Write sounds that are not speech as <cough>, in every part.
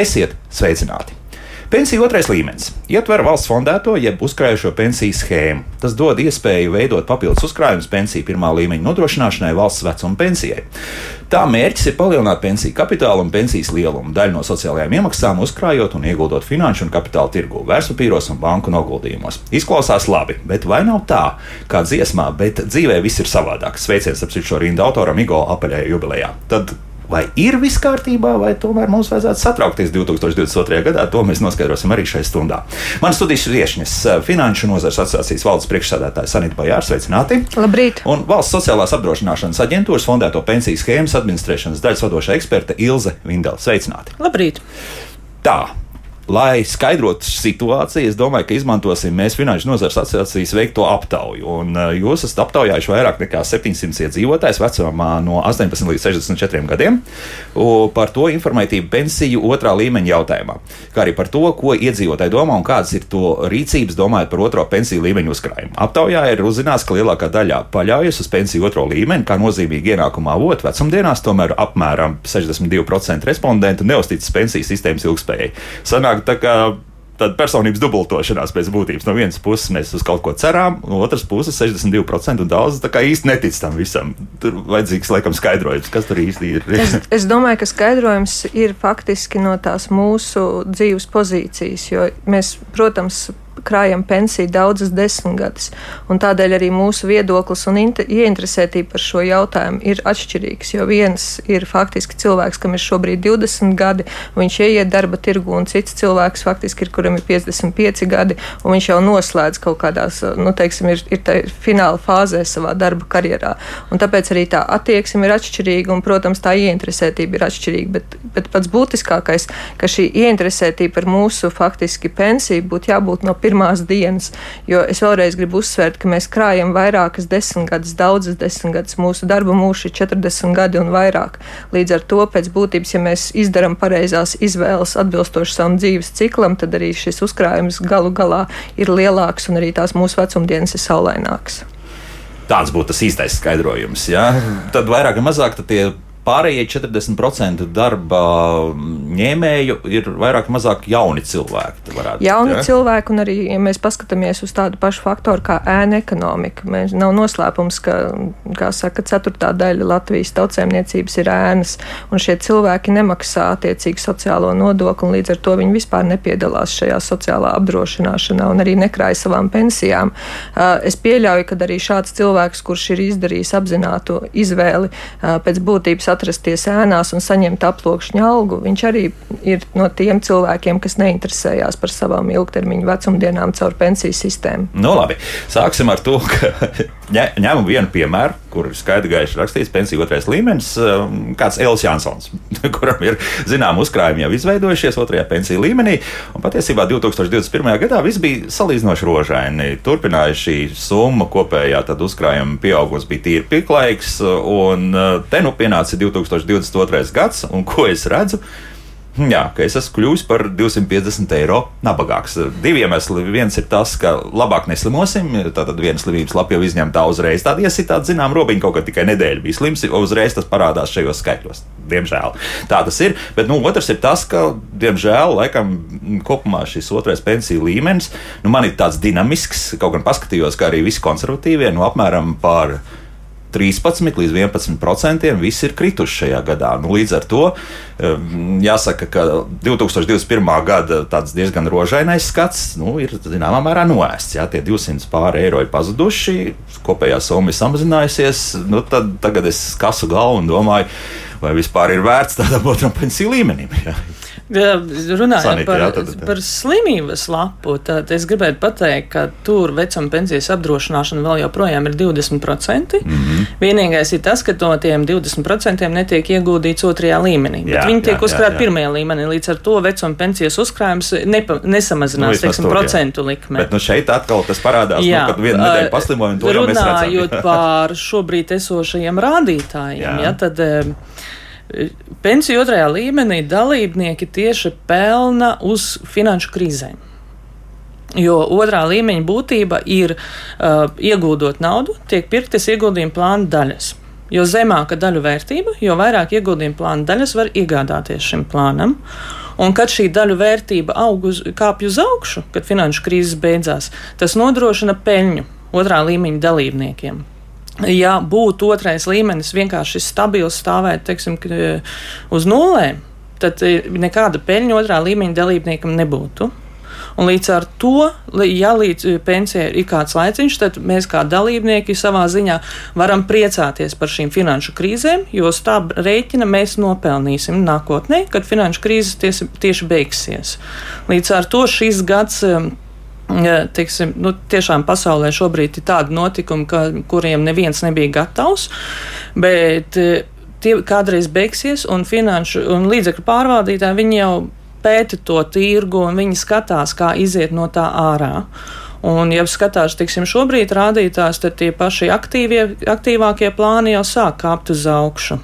Esiet sveicināti! Pensiju otrais līmenis ietver valsts fondēto jeb uzkrājušo pensiju schēmu. Tas dod iespēju veidot papildus uzkrājumus pensiju pirmā līmeņa nodrošināšanai valsts vecuma pensijai. Tā mērķis ir palielināt pensiju kapitālu un pensijas lielumu, daļu no sociālajām iemaksām uzkrājot un ieguldot finanšu un kapitāla tirgu, vērtspapīros un banku noguldījumos. Izklausās labi, bet vai nav tā, kā dziesmā, bet dzīvē viss ir savādāk? Sveiciens ap šo rindu autoram Igo apaļajā jubilejā. Tad vai ir viss kārtībā, vai tomēr mums vajadzētu satraukties 2022. gadā. To mēs noskaidrosim arī šajā stundā. Man studijas viesņas eh, Finanšu nozares asociācijas valdes priekšsēdētāja Sanita Bajāra. Sveicināti! Labrīt! Un valsts sociālās apdrošināšanas aģentūras fondēto pensiju schēmas administrēšanas daļas vadošā eksperte Ilze Vindela. Sveicināti! Labrīt! Tā, lai skaidrotu situāciju, es domāju, ka izmantosim mēs Finanšu nozares asociācijas veikto aptauju. Un, uh, jūs esat aptaujājuši vairāk nekā 700 iedzīvotājus vecumā no 18 līdz 64 gadiem par to informētību pensiju otrā līmeņa jautājumā, kā arī par to, ko iedzīvotāji domā un kādas ir to rīcības domājot par otro pensiju līmeņu uzkrājumu. Aptaujā ir uzzināts, ka lielākā daļa paļaujas uz pensiju otro līmeni kā nozīmīgu ienākumu avotu vecumdienās, tomēr apmēram 62% respondentu neusticas pensiju sistēmas ilgspējai. Sanāk, tā kā tāda personības dubultošanās pēc būtības. No vienas puses mēs uz kaut ko cerām, no otras puses 62% un daudz īsti netic tam visam. Tur vajadzīgs laikam skaidrojums, kas tur īsti ir. es, es domāju, ka skaidrojums ir faktiski no tās mūsu dzīves pozīcijas, jo mēs, protams, krājam pensiju daudzas desmitgades. Tādēļ arī mūsu viedoklis un ieinteresētība par šo jautājumu ir atšķirīgs. Jo viens ir faktiski cilvēks, kam ir šobrīd 20 gadi, viņš ieiet darba tirgu, un cits cilvēks faktiski ir, kuram ir 55 gadi, un viņš jau noslēdz kaut kādās, nu, teiksim, ir, ir fināla fāzē savā darba karjerā. Un tāpēc arī tā attieksme ir atšķirīga, un, protams, tā ieinteresētība ir atšķirīga. Bet, bet pats būtiskākais, ka šī ieinteresētība par mūsu faktiski pensiju būtu jābūt no pirmā pirmās dienas. Jo es vēlreiz gribu uzsvērt, ka mēs krājam vairākas desmitgades, daudzas desmitgades. Mūsu darba mūžs ir 40 gadi un vairāk. Līdz ar to pēc būtības, ja mēs izdarām pareizās izvēles atbilstoši savam dzīves ciklam, tad arī šis uzkrājums galu galā ir lielāks un arī tās mūsu vecumdienas ir saulainākas. Tāds būtu tas īstais skaidrojums. Ja? Tad vairāk vai mazāk tie Pārējie 40% darba ņēmēju ir vairāk vai mazāk jauni cilvēki. Jauni ja? cilvēki, un arī, ja mēs paskatāmies uz tādu pašu faktoru kā ēna ekonomika, mēs nav noslēpums, ka, kā saka, ceturtā daļa Latvijas tautsēmniecības ir ēnas, un šie cilvēki nemaksā attiecīgi sociālo nodokli, un līdz ar to viņi vispār nepiedalās šajā sociālā apdrošināšanā un arī nekrāja savām pensijām. Es pieļauju, ka arī šāds cilvēks, kurš ir izdarījis apzinātu izvēli pēc būtības atrasties ēnās un saņemt aploksņa algu, viņš arī ir no tiem cilvēkiem, kas neinteresējās par savām ilgtermiņa vecumdienām caur pensiju sistēmu. Nu, labi. Sāksim ar to, ka <laughs> ņemam vienu piemēru, kur ir skaidri gaiši rakstīts pensiju otrais līmenis, um, kāds Elis Jansons, <laughs> kuram ir zinām uzkrājumi jau izveidojušies otrajā pensiju līmenī. Un patiesībā 2021. gadā viss bija salīdzinoši rožaini. Turpināja šī summa kopējā uzkrājuma pieaugums bija tīri pieklājīgs, un uh, te nu pienāca 2022. gads, un ko es redzu? Jā, ka es esmu kļuvis par 250 eiro nabagāks. Divi iemesli. Viens ir tas, ka labāk neslimosim. Tātad viena slimības lapa jau izņemta uzreiz. Tāda iesitā, zinām, robiņa kaut kā tikai nedēļa bija slims, uzreiz tas parādās šajos skaitļos. Diemžēl tā tas ir. Bet nu, otrs ir tas, ka, diemžēl, laikam, kopumā šis otrais pensiju līmenis nu, man ir tāds dinamisks. Kaut gan paskatījos, ka arī visi konservatīvie nu, apmēram par 13 līdz 11 procentiem viss ir krituši šajā gadā. Nu, līdz ar to jāsaka, ka 2021. gada tāds diezgan rožainais skats nu, ir zināmā mērā noēsts. Jā, tie 200 pāri eiro ir pazuduši, kopējā summa ir samazinājusies. Nu, tad, tagad es kasu galvu un domāju, vai vispār ir vērts tādam otram pensiju līmenim. Jā. Runājot Sanita, par, jā, tad, jā. par slimības lapu, tad es gribētu pateikt, ka tur vecuma pensijas apdrošināšana vēl joprojām ir 20%. Mm -hmm. Vienīgais ir tas, ka no tiem 20% netiek ieguldīts otrajā līmenī, jā, viņi tiek uzkrāti pirmajā līmenī. Līdz ar to vecuma pensijas uzkrājums nepa, nesamazinās nu, teiksim, tur, procentu likme. Bet nu, šeit atkal tas parādās, nu, jā, nu, kad viena nedēļa paslimoja to. Runājot <laughs> par šobrīd esošajiem rādītājiem, jā. Ja, tad Pensiju otrajā līmenī dalībnieki tieši pelna uz finanšu krīzēm. Jo otrā līmeņa būtība ir uh, ieguldot naudu, tiek pirktas ieguldījuma plāna daļas. Jo zemāka daļu vērtība, jo vairāk ieguldījuma plāna daļas var iegādāties šim plānam. Un kad šī daļu vērtība aug uz, kāpj uz augšu, kad finanšu krīzes beidzās, tas nodrošina peļņu otrā līmeņa dalībniekiem. Ja būtu otrais līmenis vienkārši stabils, stāvēt teiksim, uz nulēm, tad eh, nekāda peļņa otrā līmeņa dalībniekam nebūtu. Un līdz ar to, ja līdz eh, pensijai ir kāds laiciņš, tad mēs kā dalībnieki savā ziņā varam priecāties par šīm finanšu krīzēm, jo uz tā rēķina mēs nopelnīsim nākotnē, kad finanšu krīzes tieši, tieši beigsies. Līdz ar to šis gads. Teiksim, nu, tiešām pasaulē šobrīd ir tādi notikumi, ka, kuriem neviens nebija gatavs, bet eh, tie kādreiz beigsies, un finanšu un līdzekļu pārvaldītāji jau pēta to tirgu un viņi skatās, kā iziet no tā ārā. Un, ja skatās, tiksim, šobrīd rādītājs, tad tie paši aktīvie, aktīvākie plāni jau sāk kāpt uz augšu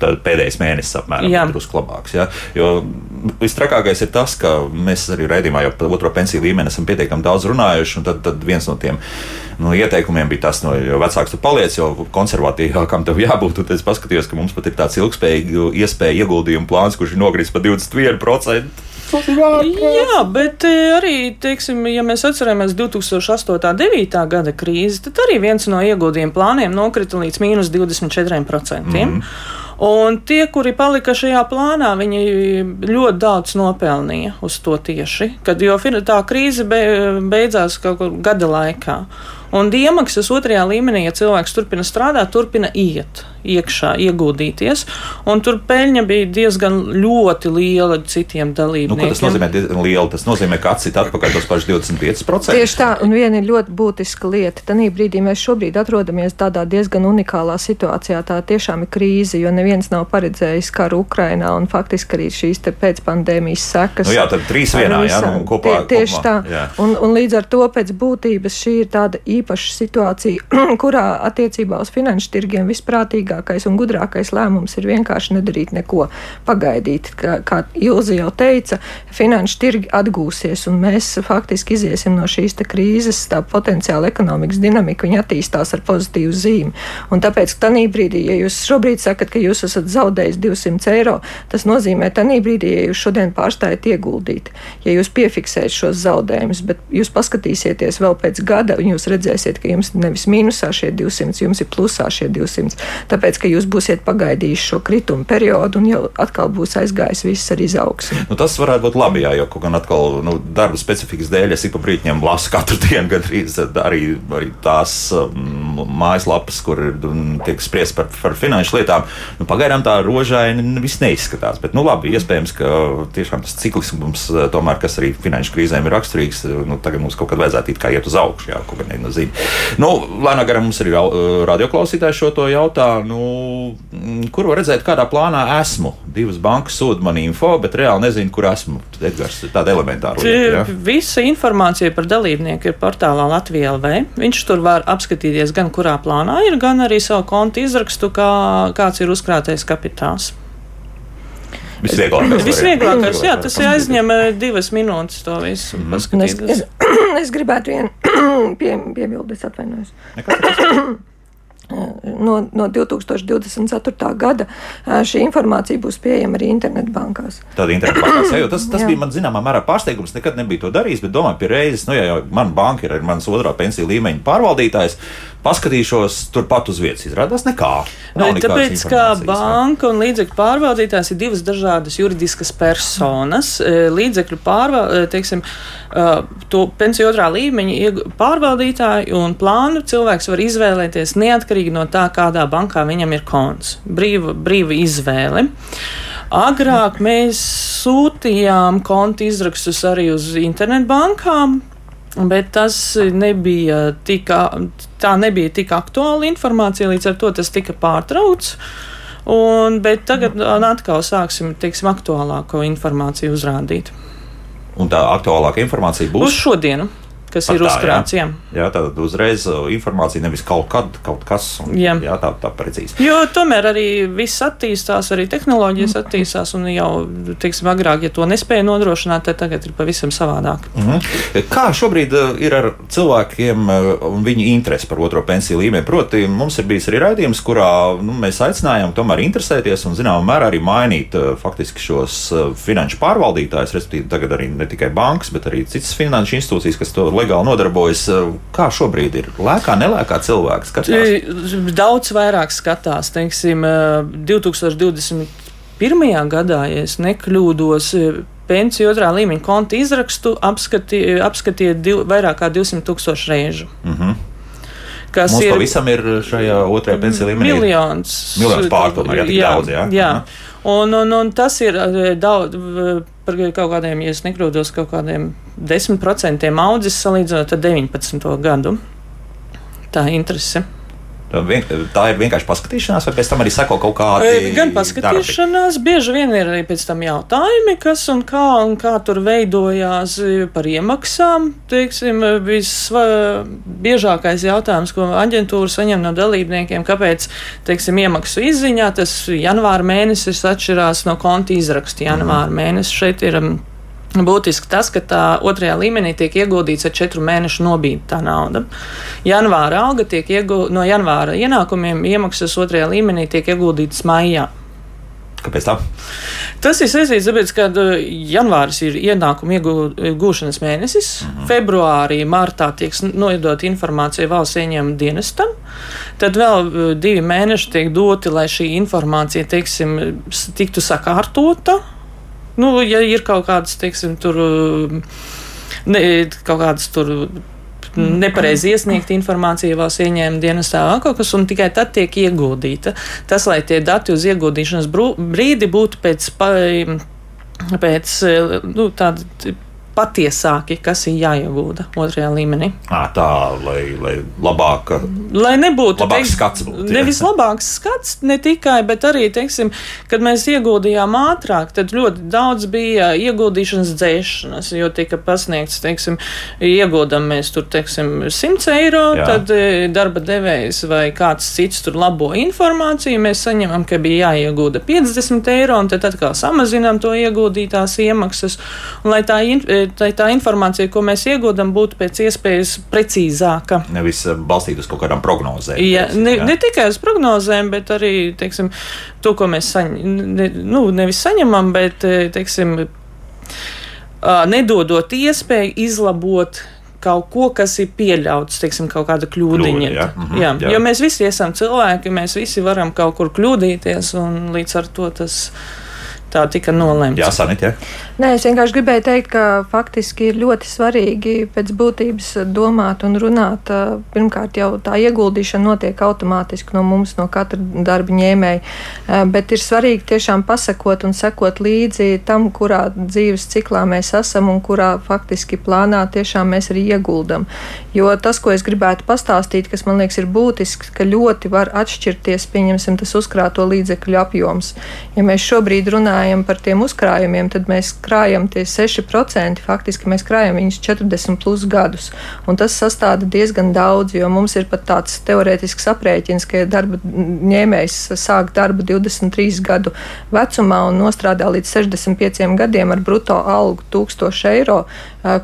pēdējais mēnesis apmēram ir drusku labāks. Ja? Jo vistrakākais ir tas, ka mēs arī raidījumā jau par otro pensiju līmeni esam pietiekami daudz runājuši, un tad, tad viens no tiem nu, ieteikumiem bija tas, no, jo vecāks tu paliec, jo konservatīvākam tev jābūt. Tad es paskatījos, ka mums pat ir tāds ilgspējīgs iespēja ieguldījumu plāns, kurš ir nogriezts par 21%. Jā, bet eh, arī, teiksim, ja mēs atceramies 2008. un 2009. gada krīzi, tad arī viens no ieguldījuma plāniem nokrita līdz mīnus 24%. Mm. Un tie, kuri palika šajā plānā, viņi ļoti daudz nopelnīja uz to tieši, kad jo tā krīze beidzās kaut kur gada laikā. Un iemaksas otrajā līmenī, ja cilvēks turpina strādāt, turpina iet iekšā, ieguldīties. Un tur peļņa bija diezgan ļoti liela citiem dalībniekiem. Nu, tas nozīmē, diezgan liela. Tas nozīmē, ka atcīt atpakaļ tos pašus 25%. Tieši tā, un viena ir ļoti būtiska lieta. Tanī brīdī mēs šobrīd atrodamies tādā diezgan unikālā situācijā. Tā tiešām ir krīze, jo neviens nav paredzējis karu Ukrainā un faktiski arī šīs pēcpandēmijas sekas. Nu jā, tad trīs vienā, jā, nu, kopā. Tie, tieši kopumā, tā. Un, un līdz ar to pēc būtības šī ir tāda īpaša situācija, <clears throat> kurā attiecībā uz finanšu tirgiem visprātīgākais un gudrākais lēmums ir vienkārši nedarīt neko, pagaidīt. Kā, kā Ilze jau teica, finanšu tirgi atgūsies un mēs faktiski iziesim no šīs krīzes, tā potenciāla ekonomikas dinamika, attīstās ar pozitīvu zīmi. Un tāpēc tanī brīdī, ja jūs šobrīd sakat, ka jūs esat zaudējis 200 eiro, tas nozīmē tanī brīdī, ja jūs šodien pārstājat ieguldīt, ja jūs piefiksējat šos zaudējumus, bet jūs paskatīsieties vēl pēc gada un jūs redzēsiet, ka jums nevis mīnusā šie 200, jums ir plusā šie 200. Tāpēc, ka jūs būsiet pagaidījuši šo kritumu periodu un jau atkal būs aizgājis viss ar izaugsmu. Nu, tas varētu būt labi, jā, jo kaut gan atkal nu, darba specifikas dēļ es ik pa brītņiem lasu katru <laughs> dienu gandrīz arī, arī tās um, mājaslapas, kur tiek spriest par, par finanšu lietām. Nu, pagaidām tā rožaini viss neizskatās, bet nu, labi, iespējams, ka tiešām tas ciklisms, tomēr, kas arī finanšu krīzēm ir raksturīgs, nu, tagad mums kaut kad vajadzētu iet kā iet uz augšu, jā, kaut kā zina. Nu, Lēnā garā mums arī radioklausītājs šo to jautā, nu, mm, kur var redzēt, kādā plānā esmu. Divas bankas sūta man info, bet reāli nezinu, kur esmu. Edgars, tāda elementāra lieta. Ja? Visa informācija par dalībnieku ir portālā Latvijā LV. Viņš tur var apskatīties gan kurā plānā ir, gan arī savu kontu izrakstu, kā, kāds ir uzkrātais kapitāls. Visvieglākais. Visvieglākais, jā, tas aizņem eh, divas minūtes to visu mm. Es, es, es gribētu vienu <clears throat> pie, piebildes atvainojos. <clears throat> No, no 2024. gada šī informācija būs pieejama arī internetbankās. Tāda internetbankās, jā, tas, tas bija man zināmā mērā pārsteigums. Nekad nebija to darījis, bet domāju, pie reizes, nu, ja jau man banka ir mans otrā pensiju līmeņa pārvaldītājs, paskatīšos turpat uz vietas. Izrādās, nekā. Nav tāpēc, ka banka un līdzekļu pārvaldītājs ir divas dažādas juridiskas personas. E, līdzekļu pārvaldītājs, e, to pensiju otrā līmeņa pārvaldītāju un plānu cilvēks var izvēlēties neatkarīgi no tā, kādā bankā viņam ir konts. Brīva, brīva izvēle. Agrāk mēs sūtījām konta izrakstus arī uz internetbankām, Bet tas nebija tik, tā nebija tik aktuāla informācija, līdz ar to tas tika pārtraukts. Un, bet tagad atkal sāksim teiksim, aktuālāko informāciju uzrādīt. Un tā aktuālākā informācija būs? Uz šodienu. Kas Pat ir uzkrāts. Jā, jā tātad uzreiz uh, informācija nevis kaut kad, kaut kas. Un, jā. jā, tā, tā precīzi. Jo tomēr arī viss attīstās, arī tehnoloģijas mm. attīstās, un jau, teiksim, agrāk, ja to nespēja nodrošināt, tad tagad ir pavisam savādāk. Mm -hmm. Kā šobrīd uh, ir ar cilvēkiem uh, un viņu interesi par otro pensiju līmeni? Proti, mums ir bijis arī raidījums, kurā nu, mēs aicinājām tomēr interesēties un, zināmā mērā, arī mainīt faktiski šos finanšu pārvaldītājus, respektīvi, tagad arī ne tikai bankas, bet arī citas finanšu institūcijas, kas to legāli nodarbojas. Kā šobrīd ir? Lēkā, nelēkā cilvēks skatās? Daudz vairāk skatās. Teiksim, 2021. gadā, ja es nekļūdos, pensiju otrā līmeņa konta izrakstu apskatīja apskatī vairāk kā 200 tūkstošu reižu. Mm -hmm. Kas Mums ir pavisam ir šajā otrajā pensiju līmenī? Miljons. Miljons pārtomēr, jā, jā, daudz, jā. jā. Un, un, un tas ir daudz par kaut kādiem, ja es nekļūdos, kaut kādiem 10% audzis salīdzinot ar 19. gadu. Tā interese. Tā ir vienkārši paskatīšanās, vai pēc tam arī seko kaut kāda līnija? Gan paskatīšanās, darbi. bieži vien ir arī pēc tam jautājumi, kas un kā, un kā tur veidojās par iemaksām. Teiksim, visbiežākais jautājums, ko aģentūra saņem no dalībniekiem, kāpēc teiksim, iemaksu izziņā tas janvāra mēnesis atšķirās no konta izraksta janvāra mm. mēnesis. Šeit ir Būtiski tas, ka tā otrajā līmenī tiek ieguldīts ar četru mēnešu nobīdi tā nauda. Janvāra alga tiek ieguldīta no janvāra ienākumiem, iemaksas otrajā līmenī tiek ieguldītas maijā. Kāpēc tā? Tas ir saistīts ar to, ka uh, janvāris ir ienākuma iegūšanas mēnesis, mm -hmm. februārī, martā tiek nodota informācija valsts ieņēmuma dienestam, tad vēl uh, divi mēneši tiek doti, lai šī informācija teiksim, tiktu sakārtota Nu, ja ir kaut kādas, teiksim, tur, ne, kaut kādas tur nepareizi iesniegta informācija valsts ieņēmuma dienestā kaut kas, un tikai tad tiek ieguldīta. Tas, lai tie dati uz ieguldīšanas brīdi būtu pēc, pēc nu, tāda patiesāki, kas ir jāiegūda otrajā līmenī. À, tā, lai, lai labāk. Lai nebūtu labāks teiks, skats. Būt, nevis labāks skats, ne tikai, bet arī, teiksim, kad mēs ieguldījām ātrāk, tad ļoti daudz bija ieguldīšanas dzēšanas, jo tika pasniegts, teiksim, ieguldam mēs tur, teiksim, 100 eiro, Jā. tad e, darba devējs vai kāds cits tur labo informāciju, mēs saņemam, ka bija jāiegūda 50 eiro, un tad atkal samazinām to ieguldītās iemaksas, un lai tā e, lai tā informācija, ko mēs iegūstam, būtu pēc iespējas precīzāka. Nevis eh, balstīta uz kaut kādām prognozēm. Ja, ne, ja? ne tikai uz prognozēm, bet arī teiksim, to, ko mēs saņem, ne, nu, nevis saņemam, bet eh, teiksim, nedodot iespēju izlabot kaut ko, kas ir pieļauts, teiksim, kaut kāda kļūdiņa. Kļūda, jā. Mhm, jā, jā. Jo mēs visi esam cilvēki, mēs visi varam kaut kur kļūdīties, un līdz ar to tas tā tika nolemts. Jā, Sanit, jā. Nē, es vienkārši gribēju teikt, ka faktiski ir ļoti svarīgi pēc būtības domāt un runāt. Pirmkārt, jau tā ieguldīšana notiek automātiski no mums, no katra darba ņēmēja, bet ir svarīgi tiešām pasakot un sekot līdzi tam, kurā dzīves ciklā mēs esam un kurā faktiski plānā tiešām mēs arī ieguldam. Jo tas, ko es gribētu pastāstīt, kas man liekas ir būtisks, ka ļoti var atšķirties, pieņemsim, tas uzkrāto līdzekļu apjoms. Ja mēs šobrīd runājam par tiem uzkrājumiem, tad mēs krājam tie 6%, faktiski mēs krājam viņus 40 plus gadus. Un tas sastāda diezgan daudz, jo mums ir pat tāds teorētisks aprēķins, ka darba ņēmējs sāk darbu 23 gadu vecumā un nostrādā līdz 65 gadiem ar bruto algu 1000 eiro,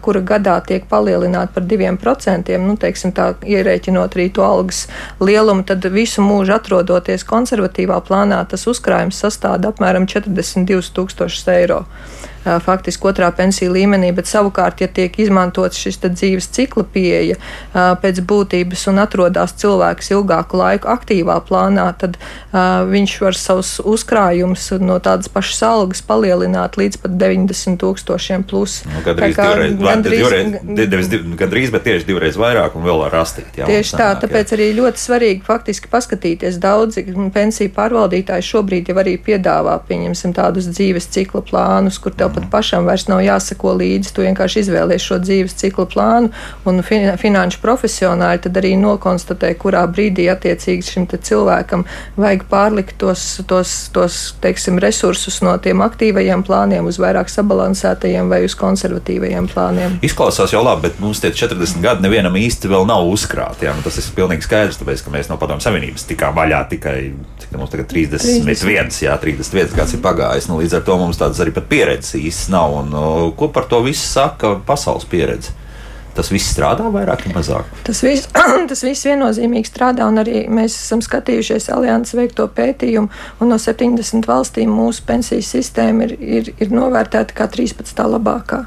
kura gadā tiek palielināta par 2%, nu, teiksim, tā ierēķinot arī to algas lielumu, tad visu mūžu atrodoties konservatīvā plānā, tas uzkrājums sastāda apmēram 42 tūkstošus eiro faktiski otrā pensiju līmenī, bet savukārt, ja tiek izmantots šis dzīves cikla pieeja pēc būtības un atrodas cilvēks ilgāku laiku aktīvā plānā, tad viņš var savus uzkrājumus no tādas pašas algas palielināt līdz pat 90 tūkstošiem plus. Nu, gandrīz, kā, divreiz, gandrīz, divreiz, divreiz, gandrīz, bet tieši divreiz vairāk un vēl var rastīt. Jā, tieši tā, sanāk, tāpēc jā. arī ļoti svarīgi faktiski paskatīties. Daudzi pensiju pārvaldītāji šobrīd jau arī piedāvā, pieņemsim, tādus dzīves cikla plānus, kur tev pat pašam vairs nav jāsako līdzi. Tu vienkārši izvēlies šo dzīves ciklu plānu, un fin finanšu profesionāļi tad arī nokonstatē, kurā brīdī attiecīgi šim cilvēkam vajag pārlikt tos, tos, tos teiksim, resursus no tiem aktīvajiem plāniem uz vairāk sabalansētajiem vai uz konservatīvajiem plāniem. Izklausās jau labi, bet mums tie 40 gadi nevienam īsti vēl nav uzkrāti. Ja? Nu, tas ir pilnīgi skaidrs, tāpēc, ka mēs no Padomu Savienības tikām vaļā tikai mums tagad 31, 30. jā, 31 gads ir pagājis. Nu, līdz ar to mums tādas arī pieredzes īsti nav. Un, ko par to visu saka pasaules pieredze? Tas viss strādā vairāk vai mazāk? Tas viss, <clears throat> tas viss viennozīmīgi strādā, un arī mēs esam skatījušies alianses veikto pētījumu, un no 70 valstīm mūsu pensiju sistēma ir, ir, ir novērtēta kā 13. labākā.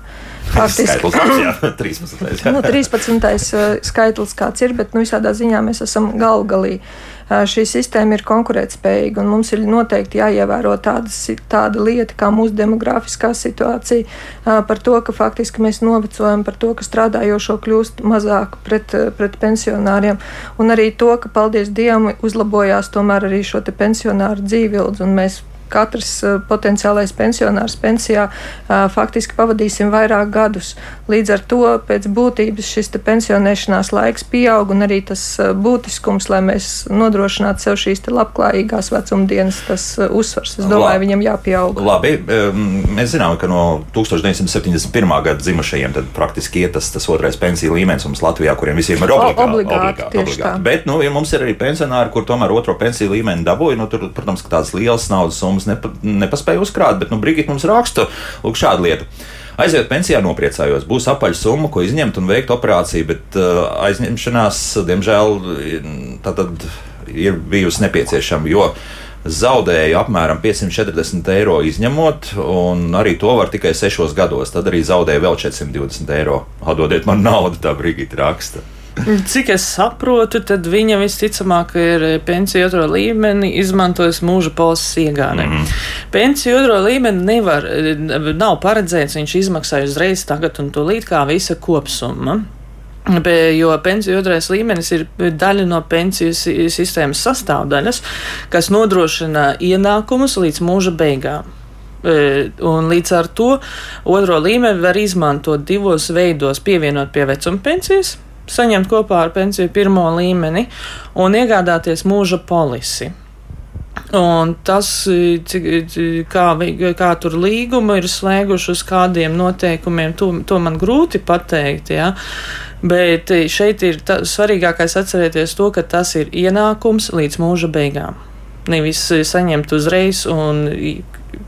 Faktiski. Skaitlis, jā, <laughs> 13. Jā. Nu, 13. skaitlis kāds ir, bet nu, visādā ziņā mēs esam galvgalī. Uh, šī sistēma ir konkurētspējīga, mums ir noteikti jāievēro tādas, tāda lieta kā mūsu demografiskā situācija, par to, ka faktiski mēs novecojam, par to, ka strādājošo kļūst mazāk pret, pret pensionāriem, un arī to, ka, paldies Dievam, uzlabojās tomēr arī šo pensionāru dzīvildzi, un mēs katrs uh, potenciālais pensionārs pensijā uh, faktiski pavadīsim vairāk gadus. Līdz ar to pēc būtības šis pensionēšanās laiks pieaug un arī tas uh, būtiskums, lai mēs nodrošinātu sev šīs labklājīgās vecumdienas, tas uzsvars, es domāju, La, viņam jāpieaug. Labi, mēs zinām, ka no 1971. gada dzimušajiem tad praktiski iet tas, tas otrais pensiju līmenis mums Latvijā, kuriem visiem ir obligāti. O, obligāti, obligāti, obligāti. Bet, nu, ja mums ir arī pensionāri, kur tomēr otro pensiju līmeni dabūja, nu, tur, protams, ka tādas lielas naudas summas mums nepa, nepaspēja uzkrāt, bet nu, Brigita mums raksta šādu lietu. Aiziet pensijā, nopriecājos, būs apaļa summa, ko izņemt un veikt operāciju, bet uh, aizņemšanās, diemžēl, tātad ir bijusi nepieciešama. Jo zaudēju apmēram 540 eiro izņemot, un arī to var tikai sešos gados. Tad arī zaudēju vēl 420 eiro. Atdodiet man naudu, tā Brigita raksta. Cik es saprotu, tad viņa visticamāk ir pensiju otro līmeni izmantojis mūža polises iegādē. Mm. Pensiju otro līmeni nevar, nav paredzēts, viņš izmaksāja uzreiz tagad un tūlīt kā visa kopsumma. Jo pensiju otrais līmenis ir daļa no pensiju sistēmas sastāvdaļas, kas nodrošina ienākumus līdz mūža beigām. Un līdz ar to otro līmeni var izmantot divos veidos, pievienot pie vecuma pensijas saņemt kopā ar pensiju pirmo līmeni un iegādāties mūža polisi. Un tas, kā, kā tur līguma ir slēguši uz kādiem noteikumiem, to, to man grūti pateikt. Ja? Bet šeit ir tā, svarīgākais atcerēties to, ka tas ir ienākums līdz mūža beigām. Nevis saņemt uzreiz un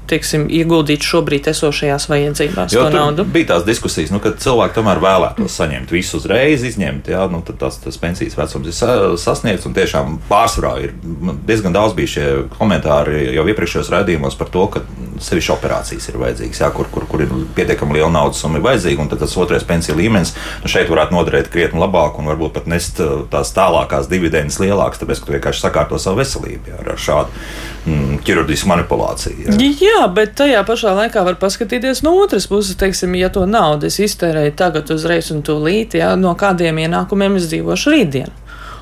teiksim, ieguldīt šobrīd esošajās vajadzībās jo, to naudu. Bija tās diskusijas, nu, kad cilvēki tomēr vēlētos saņemt visu uzreiz, izņemt, jā, nu, tad tas, tas pensijas vecums ir sasniegts. Tiešām pārsvarā ir diezgan daudz bija šie komentāri jau iepriekšējos raidījumos par to, ka sevišķi operācijas ir vajadzīgas, jā, kur, kur, kur ir pietiekami liela naudas summa vajadzīga, un tas otrais pensiju līmenis nu, šeit varētu noderēt krietni labāk un varbūt pat nest tās tālākās dividendes lielākas, tāpēc, ka tu vienkārši sakārto savu veselību jā, ar šādu mm, ķirurģisku manipulāciju. Jā. jā, bet tajā pašā laikā var paskatīties no otras puses, teiksim, ja to naudu es iztērēju tagad uzreiz un tūlīt, jā, no kādiem ienākumiem es dzīvošu rītdien.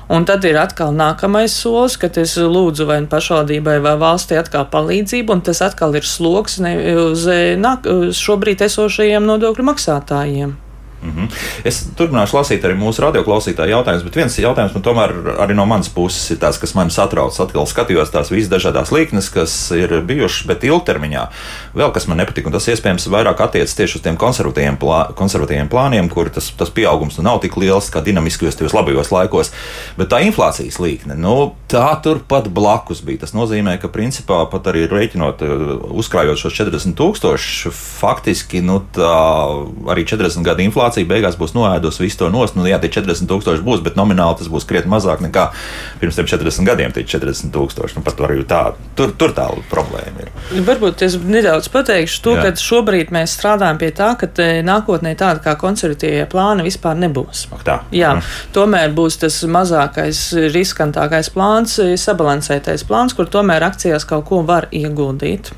Un tad ir atkal nākamais solis, kad es lūdzu vai nu pašvaldībai vai valstī atkal palīdzību, un tas atkal ir sloks uz, uz šobrīd esošajiem nodokļu maksātājiem. Mm -hmm. Es turpināšu lasīt arī mūsu radioklausītāju jautājumus, bet viens jautājums man tomēr arī no manas puses ir tas, kas man satrauc. Atkal skatījos tās visas dažādas līknes, kas ir bijušas, bet ilgtermiņā vēl kas man nepatīk, un tas iespējams vairāk attiecas tieši uz tiem konservatīviem, plā, konservatīviem plāniem, kur tas, tas pieaugums nu nav tik liels kā dinamiskajos, tajos labajos laikos. Bet tā inflācijas līkne, nu, tā turpat blakus bija. Tas nozīmē, ka principā pat arī rēķinot, uzkrājot šos 40 tūkstošus, faktiski nu, arī 40 gadu inflācija inflācija beigās būs noēdusi visu to nost. Nu, jā, tie 40 tūkstoši būs, bet nomināli tas būs krietni mazāk nekā pirms 40 gadiem. Tie 40 tūkstoši. Nu, par to arī tā, tur, tur tā problēma ir. Varbūt es nedaudz pateikšu to, jā. ka šobrīd mēs strādājam pie tā, ka nākotnē tāda kā konservatīvie plāni vispār nebūs. Ak, tā. Jā, mm. tomēr būs tas mazākais, riskantākais plāns, sabalansētais plāns, kur tomēr akcijās kaut ko var ieguldīt.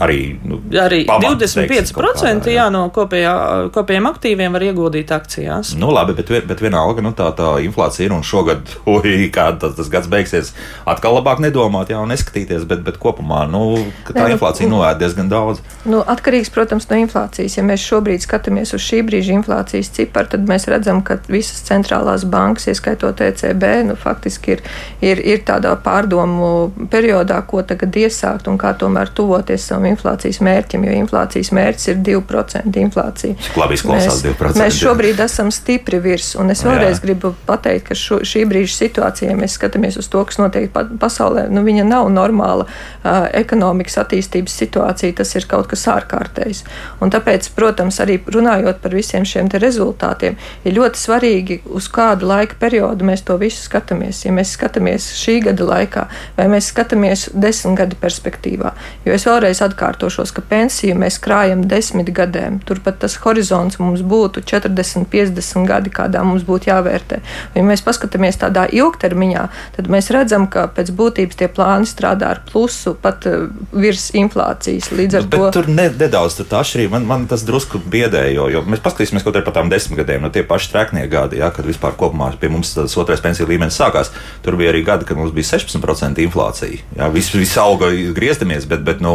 Arī, nu, arī pamats, 25% teiksim, jā, no kopējā, kopējiem aktīviem var ieguldīt akcijās. Nu, labi, bet, bet vienalga nu, tā, tā inflācija ir un šogad, <laughs> ui, kā tas, tas gads beigsies, atkal labāk nedomāt, jā, un neskatīties, bet, bet kopumā nu, tā ne, inflācija nu, noēd diezgan daudz. Nu, atkarīgs, protams, no inflācijas. Ja mēs šobrīd skatāmies uz šī brīža inflācijas ciparu, tad mēs redzam, ka visas centrālās bankas, ieskaitot ECB, nu, faktiski ir, ir, ir tādā pārdomu periodā, ko tagad iesākt un kā tomēr tuvoties savam inflācijas mērķim, jo inflācijas mērķis ir 2% inflācija. Labi izklausās 2%. Mēs šobrīd esam stipri virs, un es vēlreiz Jā. gribu pateikt, ka šo, šī brīža situācija, ja mēs skatāmies uz to, kas notiek pasaulē, nu, viņa nav normāla uh, ekonomikas attīstības situācija, tas ir kaut kas ārkārtējs. Un tāpēc, protams, arī runājot par visiem šiem rezultātiem, ir ļoti svarīgi, uz kādu laika periodu mēs to visu skatāmies. Ja mēs skatāmies šī gada laikā, vai mēs skatāmies desmit gadu perspektīvā, jo es vēlreiz atkārtošos, ka pensiju mēs krājam desmit gadiem. Turpat tas horizonts mums būtu 40, 50 gadi, kādā mums būtu jāvērtē. Ja mēs paskatāmies tādā ilgtermiņā, tad mēs redzam, ka pēc būtības tie plāni strādā ar plusu pat uh, virs inflācijas. Līdz ar nu, to tur ne, nedaudz tā atšķirība. Man, man tas drusku biedē, jo, jo mēs paskatīsimies kaut kādā par tām desmit gadiem, no tie paši treknie gadi, ja, kad vispār kopumā pie mums tas otrais pensiju līmenis sākās. Tur bija arī gadi, kad mums bija 16% inflācija. Jā, viss vis auga griezdamies, bet, bet nu,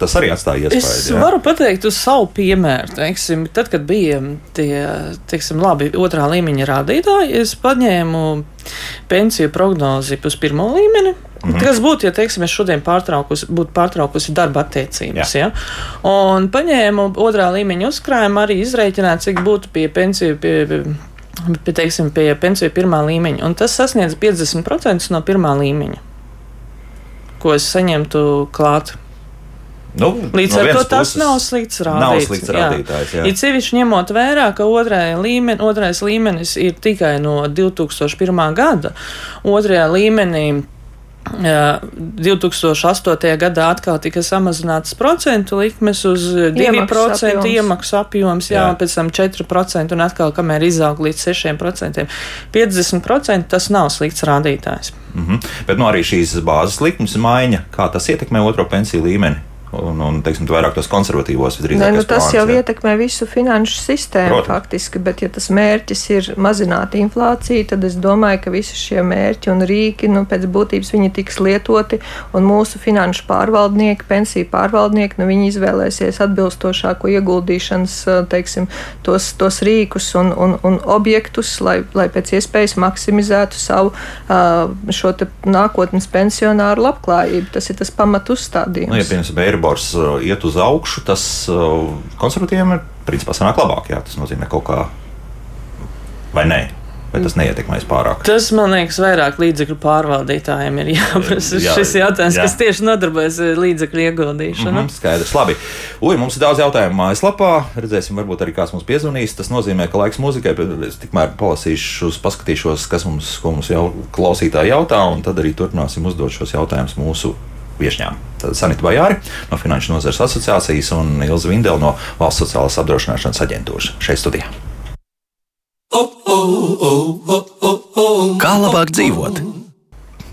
tas arī atstāja iespēju. Es jā. varu pateikt uz savu piemēru. Teiksim, tad, kad bija tie teiksim, labi otrā līmeņa rādītāji, es paņēmu pensiju prognozi uz pirmo līmeni. Mm -hmm. Kas būtu, ja teiksim, es šodien pārtraukusi, būtu pārtraukusi darba attiecības? Ja? Un paņēmu otrā līmeņa uzkrājumu, arī izreikināju, cik būtu pie pensiju. Pie, pie, pie, teiksim, pie pensiju pirmā līmeņa. Un tas sasniedz 50% no pirmā līmeņa, ko es saņemtu klāt. Nu, Līdz no ar to tas nav slikts rādītājs. Nav slikts rādītājs jā. Jā. Ir sevišķi ņemot vērā, ka līmeni, otrais līmenis ir tikai no 2001. gada. Otrajā līmenī 2008. gadā atkal tika samazināts procentu likmes uz 2% iemaksu apjoms, jā, jā. pēc tam 4% un atkal, kamēr izaug līdz 6%. 50% tas nav slikts rādītājs. Mm -hmm. Bet nu, arī šīs bāzes likmes maiņa, kā tas ietekmē otro pensiju līmeni? Un, un teiksim, vairāk tos konservatīvos visdrīzāk. Nu, tas plāns, jau jā. ietekmē visu finanšu sistēmu Protams. faktiski, bet ja tas mērķis ir mazināt inflāciju, tad es domāju, ka visi šie mērķi un rīki, nu, pēc būtības viņi tiks lietoti, un mūsu finanšu pārvaldnieki, pensiju pārvaldnieki, nu, viņi izvēlēsies atbilstošāko ieguldīšanas, teiksim, tos, tos rīkus un, un, un objektus, lai, lai pēc iespējas maksimizētu savu šo nākotnes pensionāru labklājību. Tas ir tas pamat uzstādījums. Nu, ja, piemēram, Euribors uh, iet uz augšu, tas uh, konservatīviem ir principā sanāk labāk. Jā, tas nozīmē kaut kā vai nē. Vai tas neietekmēs pārāk? Tas, man liekas, vairāk līdzekļu pārvaldītājiem ir jāprasa jā, <laughs> šis jautājums, jā. kas tieši nodarbojas ar līdzekļu ieguldīšanu. Mm -hmm, skaidrs, labi. Ui, mums ir daudz jautājumu mājaslapā. Redzēsim, varbūt arī kāds mums piezvanīs. Tas nozīmē, ka laiks muzikai, bet es tikmēr palasīšu, paskatīšos, kas mums, mums jau klausītāji jautā, un tad arī turpināsim uzdot šos jautājumus mūsu viesņām. Sanita Bajāri no Finanšu nozares asociācijas un Ilza Vindela no Valsts sociālās apdrošināšanas aģentūras šeit studijā. Kā labāk dzīvot?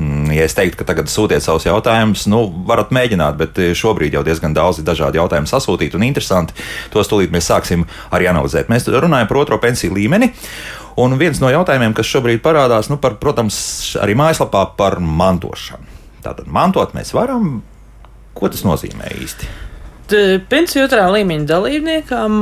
Hmm, ja es teiktu, ka tagad sūtiet savus jautājumus, nu, varat mēģināt, bet šobrīd jau diezgan daudz dažādu jautājumu sasūtīt un interesanti. Tos tūlīt mēs sāksim arī analizēt. Mēs runājam par otro pensiju līmeni. Un viens no jautājumiem, kas šobrīd parādās, nu, par, protams, arī mājaslapā par mantošanu. Tātad mantot mēs varam. Ko tas nozīmē īsti? Pensiju otrā līmeņa dalībniekam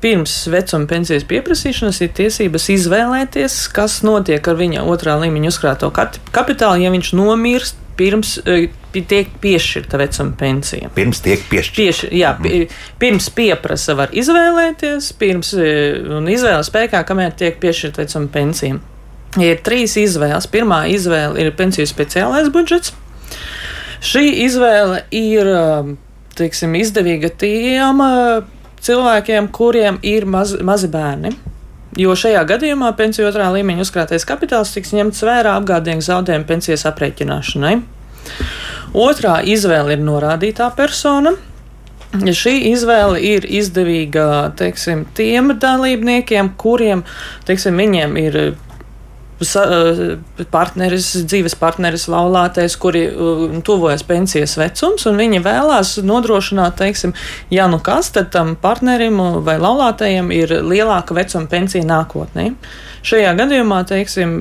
pirms vecuma pensijas pieprasīšanas ir tiesības izvēlēties, kas notiek ar viņa otrā līmeņa uzkrāto kapitālu, ja viņš nomirst pirms tiek piešķirta vecuma pensija. Pirms tiek piešķirta. Pieš, jā, mm. pirms pieprasa var izvēlēties, pirms un izvēles spēkā, kamēr tiek piešķirta vecuma pensija ir trīs izvēles. Pirmā izvēle ir pensiju speciālais budžets. Šī izvēle ir um, teiksim, izdevīga tiem uh, cilvēkiem, kuriem ir maz, mazi bērni. Jo šajā gadījumā pensiju otrā līmeņa uzkrātais kapitāls tiks ņemts vērā apgādnieku zaudējumu pensijas aprēķināšanai. Otrā izvēle ir norādītā persona. Šī izvēle ir izdevīga teiksim, tiem dalībniekiem, kuriem teiksim, ir partneris, dzīves partneris, laulātais, kuri tuvojas pensijas vecums, un viņi vēlās nodrošināt, teiksim, ja nu kas, tad tam partnerim vai laulātajam ir lielāka vecuma pensija nākotnē. Šajā gadījumā, teiksim,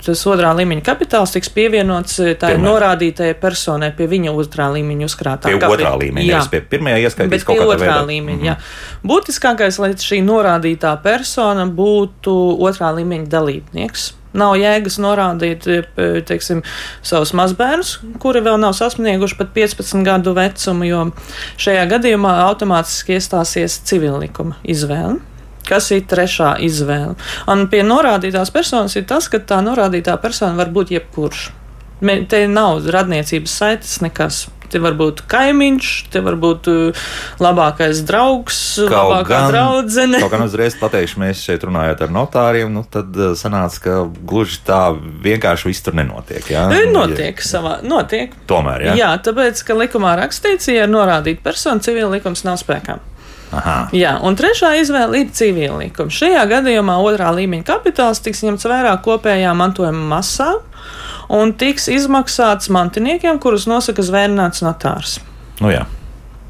tas otrā līmeņa kapitāls tiks pievienots tā ir norādītajai personai pie viņa otrā līmeņa uzkrātā. Pie otrā līmeņa, jā, pie pirmajā ieskaitīs kaut kādā otrā veidā. līmeņa, mm -hmm. jā. Būtiskākais, lai šī norādītā persona būtu otrā līmeņa dalībnieks. Nav jēgas norādīt e, teiksim, savus mazbērnus, kuri vēl nav sasnieguši pat 15 gadu vecumu, jo šajā gadījumā automātiski iestāsies civillikuma izvēle. Kas ir trešā izvēle? Un pie norādītās personas ir tas, ka tā norādītā persona var būt jebkurš. Te nav radniecības saites nekas. Te var būt kaimiņš, te var būt uh, labākais draugs, kaut labākā gan, draudzene. Kaut gan uzreiz pateikšu, mēs šeit runājot ar notāriem, nu tad uh, sanāca, ka gluži tā vienkārši viss tur nenotiek. Jā? Notiek ja. savā, notiek. Tomēr, jā. Jā, tāpēc, ka likumā rakstīts, ja ir norādīta persona, civila likums nav spēkā. Aha. Jā, un trešā izvēle ir civila likums. Šajā gadījumā otrā līmeņa kapitāls tiks ņemts vērā kopējā mantojuma masā un tiks izmaksāts mantiniekiem, kurus nosaka zvērnāts notārs. Nu jā.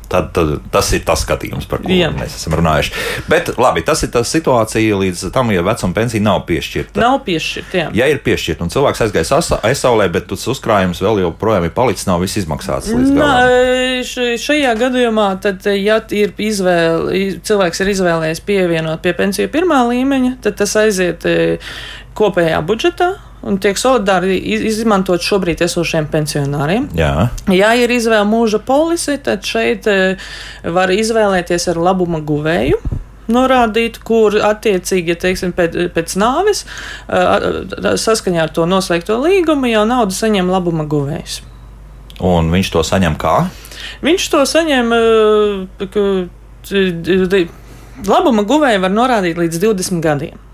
Tad, tad tas ir tas skatījums, par ko Jā. mēs esam runājuši. Bet labi, tas ir tas situācija līdz tam, ja vecuma pensija nav piešķirta. Nav piešķirta. Jā. Ja ir piešķirta un cilvēks aizgājis aizsaulē, bet tas uzkrājums vēl joprojām ir palicis, nav viss izmaksāts līdz galam. Šajā gadījumā, tad, ja ir izvēle, cilvēks ir izvēlējies pievienot pie pensiju pirmā līmeņa, tad tas aiziet e, kopējā budžetā un tiek solidāri izmantot šobrīd esošiem pensionāriem. Jā. Ja ir izvēle mūža polisi, tad šeit e, var izvēlēties ar labuma guvēju norādīt, kur attiecīgi, ja teiksim, pēc, pēc nāves, e, saskaņā ar to noslēgto līgumu, jau naudu saņem labuma guvējs. Un viņš to saņem kā? Viņš to saņem. E, labuma guvēja var norādīt līdz 20 gadiem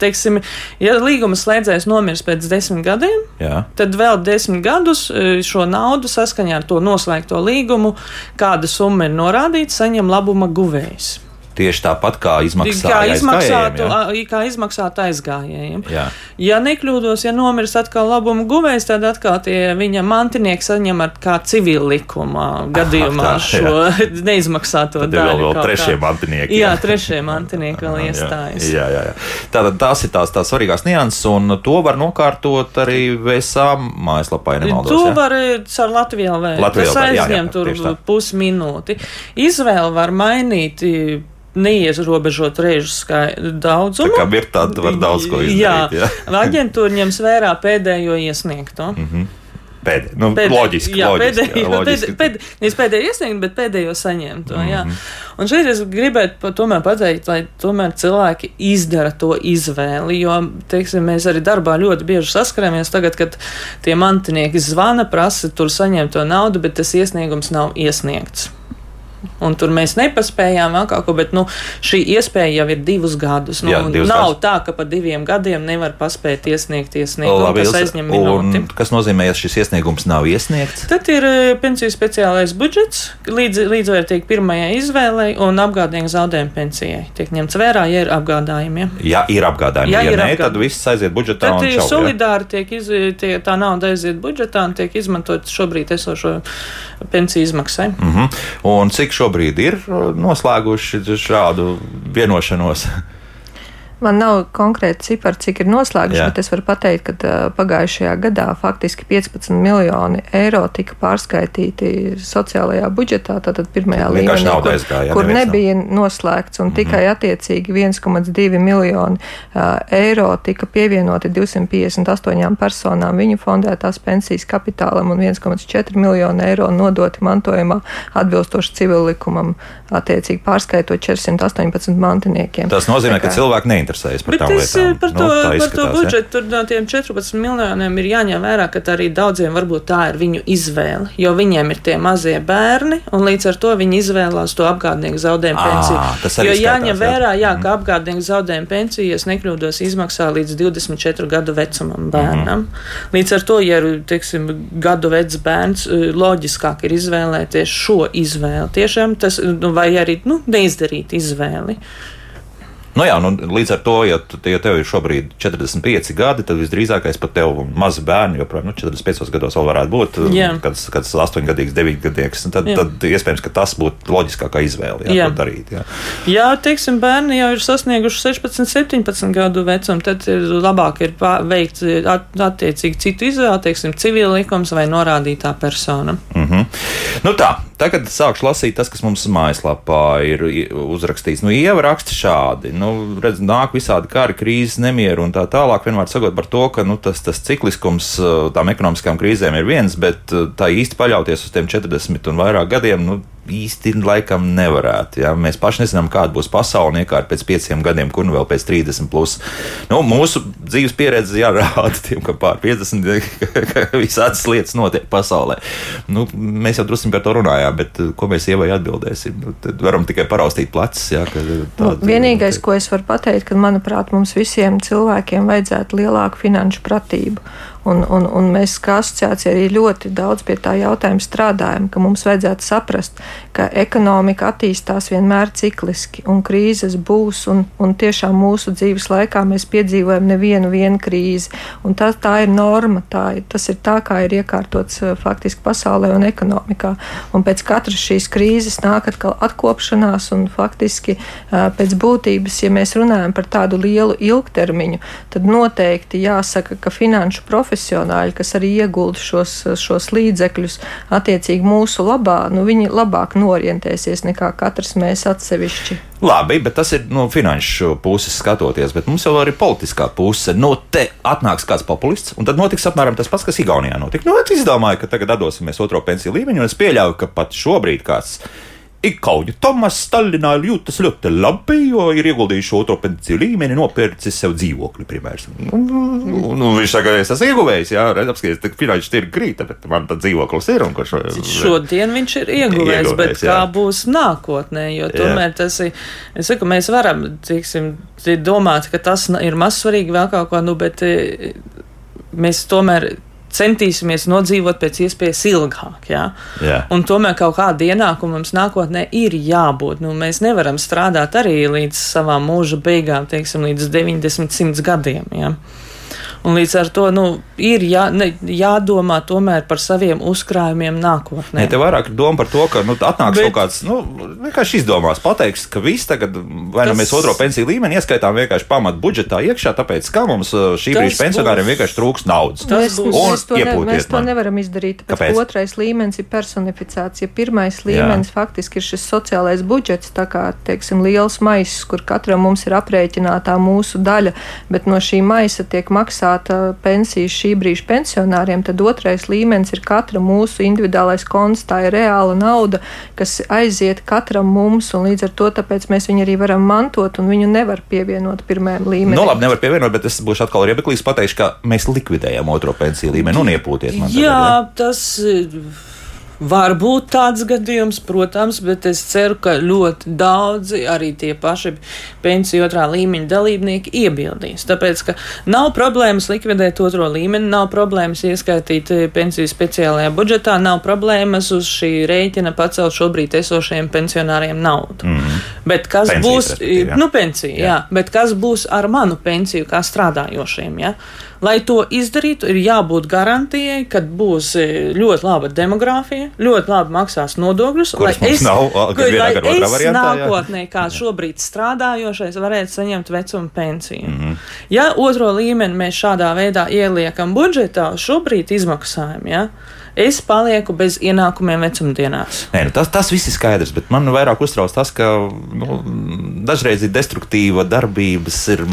teiksim, ja līguma slēdzējs nomirs pēc desmit gadiem, Jā. tad vēl desmit gadus e, šo naudu saskaņā ar to noslēgto līgumu, kāda summa ir norādīta, saņem labuma guvējs. Tieši tāpat kā izmaksāt kā izmaksātu, ja? kā izmaksāt aizgājējiem. Jā. Ja nekļūdos, ja nomirst atkal labuma guvējs, tad atkal tie viņa mantinieki saņem ar kā civil likumā gadījumā Aha, tā, šo jā. <laughs> neizmaksāto tad daļu. Vēl, vēl trešie kā. mantinieki. Jā, jā trešie mantinieki vēl iestājas. Jā, jā, jā. Tātad tās ir tās, tās svarīgās nianses, un to var nokārtot arī VSA mājaslapā, ja. To var caur Latviju vēl. Tas aizņem tur pusminūti. Izvēle var mainīt neierobežot režu daudzumu. Tā kā ir tāda, var daudz ko izdarīt. Jā, jā. aģentūra ņems vērā pēdējo iesniegto. Mm -hmm. Pēdējā, nu, pēdē, loģiski, jā, loģiski, pēdējo, jā, loģiski. Pēdē, pēdē, nevis pēdējo iesniegt, bet pēdējo saņemt. Mm -hmm. Un šeit es gribētu tomēr pateikt, lai tomēr cilvēki izdara to izvēli, jo, teiksim, mēs arī darbā ļoti bieži saskaramies tagad, kad tie mantinieki zvana, prasa tur saņemt to naudu, bet tas iesniegums nav iesniegts. Un tur mēs nepaspējām vēl kaut ko, bet nu, šī iespēja jau ir divus gadus. Nu, Jā, divus nav gadus. tā, ka pa diviem gadiem nevar paspēt iesniegt iesniegumu, Labi, kas aizņem minūti. Kas nozīmē, ja šis iesniegums nav iesniegts? Tad ir eh, pensiju speciālais budžets, līdz, līdzvērtīgi pirmajai izvēlei un apgādājuma zaudējuma pensijai. Tiek ņemts vērā, ja ir apgādājumi. Ja, ja ir apgādājumi, ja, ja ir nē, apgād... tad viss aiziet budžetā. Tad ir solidāri, tiek iz, tie, tā nauda aiziet budžetā un tiek izmantot šobrīd esošo pensiju izmaksai. Mm -hmm. Un cik šobrīd ir noslēguši šādu vienošanos? <laughs> Man nav konkrēti cipari, cik ir noslēguši, Jā. bet es varu pateikt, ka uh, pagājušajā gadā faktiski 15 miljoni eiro tika pārskaitīti sociālajā budžetā, tātad pirmajā līmenī, kur, aizgāja, kur nebija noslēgts, un mm -hmm. tikai attiecīgi 1,2 miljoni uh, eiro tika pievienoti 258 personām viņu fondētās pensijas kapitālam, un 1,4 miljoni eiro nodoti mantojumā atbilstoši civil likumam, attiecīgi pārskaitot 418 mantiniekiem. Tas nozīmē, Tā kā, ka cilvēki neinteresē interesējas par tām lietām. Par nu, to, nu, par to budžetu ja? tur no tiem 14 miljoniem ir jāņem vērā, ka arī daudziem varbūt tā ir viņu izvēle, jo viņiem ir tie mazie bērni, un līdz ar to viņi izvēlās to apgādnieku zaudējumu pensiju. Jo jāņem skatās, vērā, jā, ka apgādnieku zaudējumu pensiju, ja nekļūdos, izmaksā līdz 24 gadu vecumam bērnam. Mm. Līdz ar to, ja ir, teiksim, gadu vecs bērns, loģiskāk ir izvēlēties šo izvēli. Tiešām tas, nu, vai arī, nu, neizdarīt izvēli. Nu jā, nu, līdz ar to, ja, ja tev ir šobrīd 45 gadi, tad visdrīzākais pat tev mazi bērni, joprojām nu, 45 gados vēl varētu būt, kad kāds 8 gadīgs, 9 gadīgs. Tad, jā. tad iespējams, ka tas būtu loģiskākā izvēle, jā, jā. ko darīt. Jā. jā, teiksim, bērni jau ir sasnieguši 16, 17 gadu vecumu, tad ir labāk ir veikt attiecīgi citu izvēli, teiksim, civila likums vai norādītā persona. Mm -hmm. nu tā, tagad sākšu lasīt tas, kas mums mājaslapā ir uzrakstīts. Nu, Ieva raksta šādi nu, redz, nāk visādi kari, krīzes, nemieru un tā tālāk. Vienmēr sakot par to, ka nu, tas, tas cikliskums tām ekonomiskām krīzēm ir viens, bet tā īsti paļauties uz tiem 40 un vairāk gadiem. Nu, īsti laikam nevarētu. Ja? Mēs paši nezinām, kāda būs pasaule iekārt pēc pieciem gadiem, kur nu vēl pēc 30. Plus. Nu, mūsu dzīves pieredze jārāda <laughs> tiem, ka pār 50 ka <laughs> visādas lietas notiek pasaulē. Nu, mēs jau drusku par to runājām, bet ko mēs ievai atbildēsim? Nu, tad varam tikai paraustīt plecus. Ja, nu, vienīgais, ko es varu pateikt, ka manuprāt mums visiem cilvēkiem vajadzētu lielāku finanšu pratību. Un, un, un mēs kā asociācija arī ļoti daudz pie tā jautājuma strādājam, ka mums vajadzētu saprast, ka ekonomika attīstās vienmēr cikliski, un krīzes būs, un, un tiešām mūsu dzīves laikā mēs piedzīvojam nevienu krīzi. Tā, tā ir norma, tā tas ir tā, kā ir iekārtots eh, faktiski pasaulē un ekonomikā. Un pēc katras šīs krīzes nāk atkal atkopšanās, un faktiski eh, pēc būtības, ja mēs runājam par tādu lielu ilgtermiņu, tad noteikti jāsaka, ka finanšu profilā profesionāļi, kas arī iegulda šos, šos līdzekļus attiecīgi mūsu labā, nu, viņi labāk norientēsies nekā katrs mēs atsevišķi. Labi, bet tas ir no finanšu puses skatoties, bet mums jau ir politiskā puse. No te atnāks kāds populists, un tad notiks apmēram tas pats, kas Igaunijā notika. Nu, es izdomāju, ka tagad atdosimies otro pensiju līmeņu, un es pieļauju, ka pat šobrīd kāds Ikauņu Tomas Stalinā jūtas ļoti labi, jo ir ieguldījis otro pensiju līmeni, nopircis sev dzīvokli, piemēram. Nu, nu, viņš saka, es esmu ieguvējis, jā, redz, apskaties, ka finanšu tirgi krīta, bet man tad dzīvoklis ir. Šo, Šodien viņš ir ieguvējis, ieguvējis bet jā. kā būs nākotnē, jo tomēr jā. tas ir, es saku, mēs varam, tiksim, domāt, ka tas ir mazsvarīgi vēl kaut ko, nu, bet eh, mēs tomēr centīsimies nodzīvot pēc iespējas ilgāk. Ja? Yeah. Un tomēr kaut kāda ienākuma mums nākotnē ir jābūt. Nu, mēs nevaram strādāt arī līdz savām mūža beigām, teiksim, līdz 90, 100 gadiem. Ja? Un līdz ar to nu, ir jā, ne, jādomā tomēr par saviem uzkrājumiem nākotnē. Ne, te vairāk doma par to, ka nu, atnāks Bet, kaut kāds, nu, vienkārši izdomās, pateiks, ka viss tagad, vai nu tas, nu mēs otro pensiju līmeni ieskaitām vienkārši pamat budžetā iekšā, tāpēc, ka mums uh, šī brīža pensionāriem vienkārši trūks naudas. Tas būs. Mēs, to, ne, mēs to nevaram izdarīt, tāpēc otrais līmenis ir personificēts. Ja pirmais līmenis Jā. faktiski ir šis sociālais budžets, tā kā, teiksim, liels maisis, kur katram mums ir aprēķinātā mūsu daļa, bet no šī maisa tiek maksāta maksāta pensija šī brīža pensionāriem, tad otrais līmenis ir katra mūsu individuālais konts. Tā ir reāla nauda, kas aiziet katram mums, un līdz ar to mēs viņu arī varam mantot, un viņu nevar pievienot pirmajam līmenim. Nu, labi, nevar pievienot, bet es būšu atkal riebeklīgs pateikšu, ka mēs likvidējam otro pensiju līmeni un iepūtiet man. Jā, tagad, ja? tas. Var būt tāds gadījums, protams, bet es ceru, ka ļoti daudzi arī tie paši pensiju otrā līmeņa dalībnieki iebildīs. Tāpēc, ka nav problēmas likvidēt otro līmeni, nav problēmas ieskaitīt eh, pensiju speciālajā budžetā, nav problēmas uz šī rēķina pacelt šobrīd esošajiem pensionāriem naudu. Mm. Bet kas Pensijas, būs, nu, pensija, jā. jā, bet kas būs ar manu pensiju kā strādājošiem? Ja? Lai to izdarītu, ir jābūt garantijai, ka būs ļoti laba demogrāfija, ļoti labi maksās nodokļus. Lai es, nav, ka, lai es variantā, nākotnē, kā šobrīd strādājošais, varētu saņemt vecuma pensiju. Mm -hmm. Ja otro līmeni mēs šādā veidā ieliekam budžetā, šobrīd izmaksājam. Ja? Es palieku bez ienākumiem vecumdienās. Nē, nu tas, tas viss ir skaidrs, bet man vairāk uztrauc tas, ka nu, dažreiz ir destruktīva darbības, ir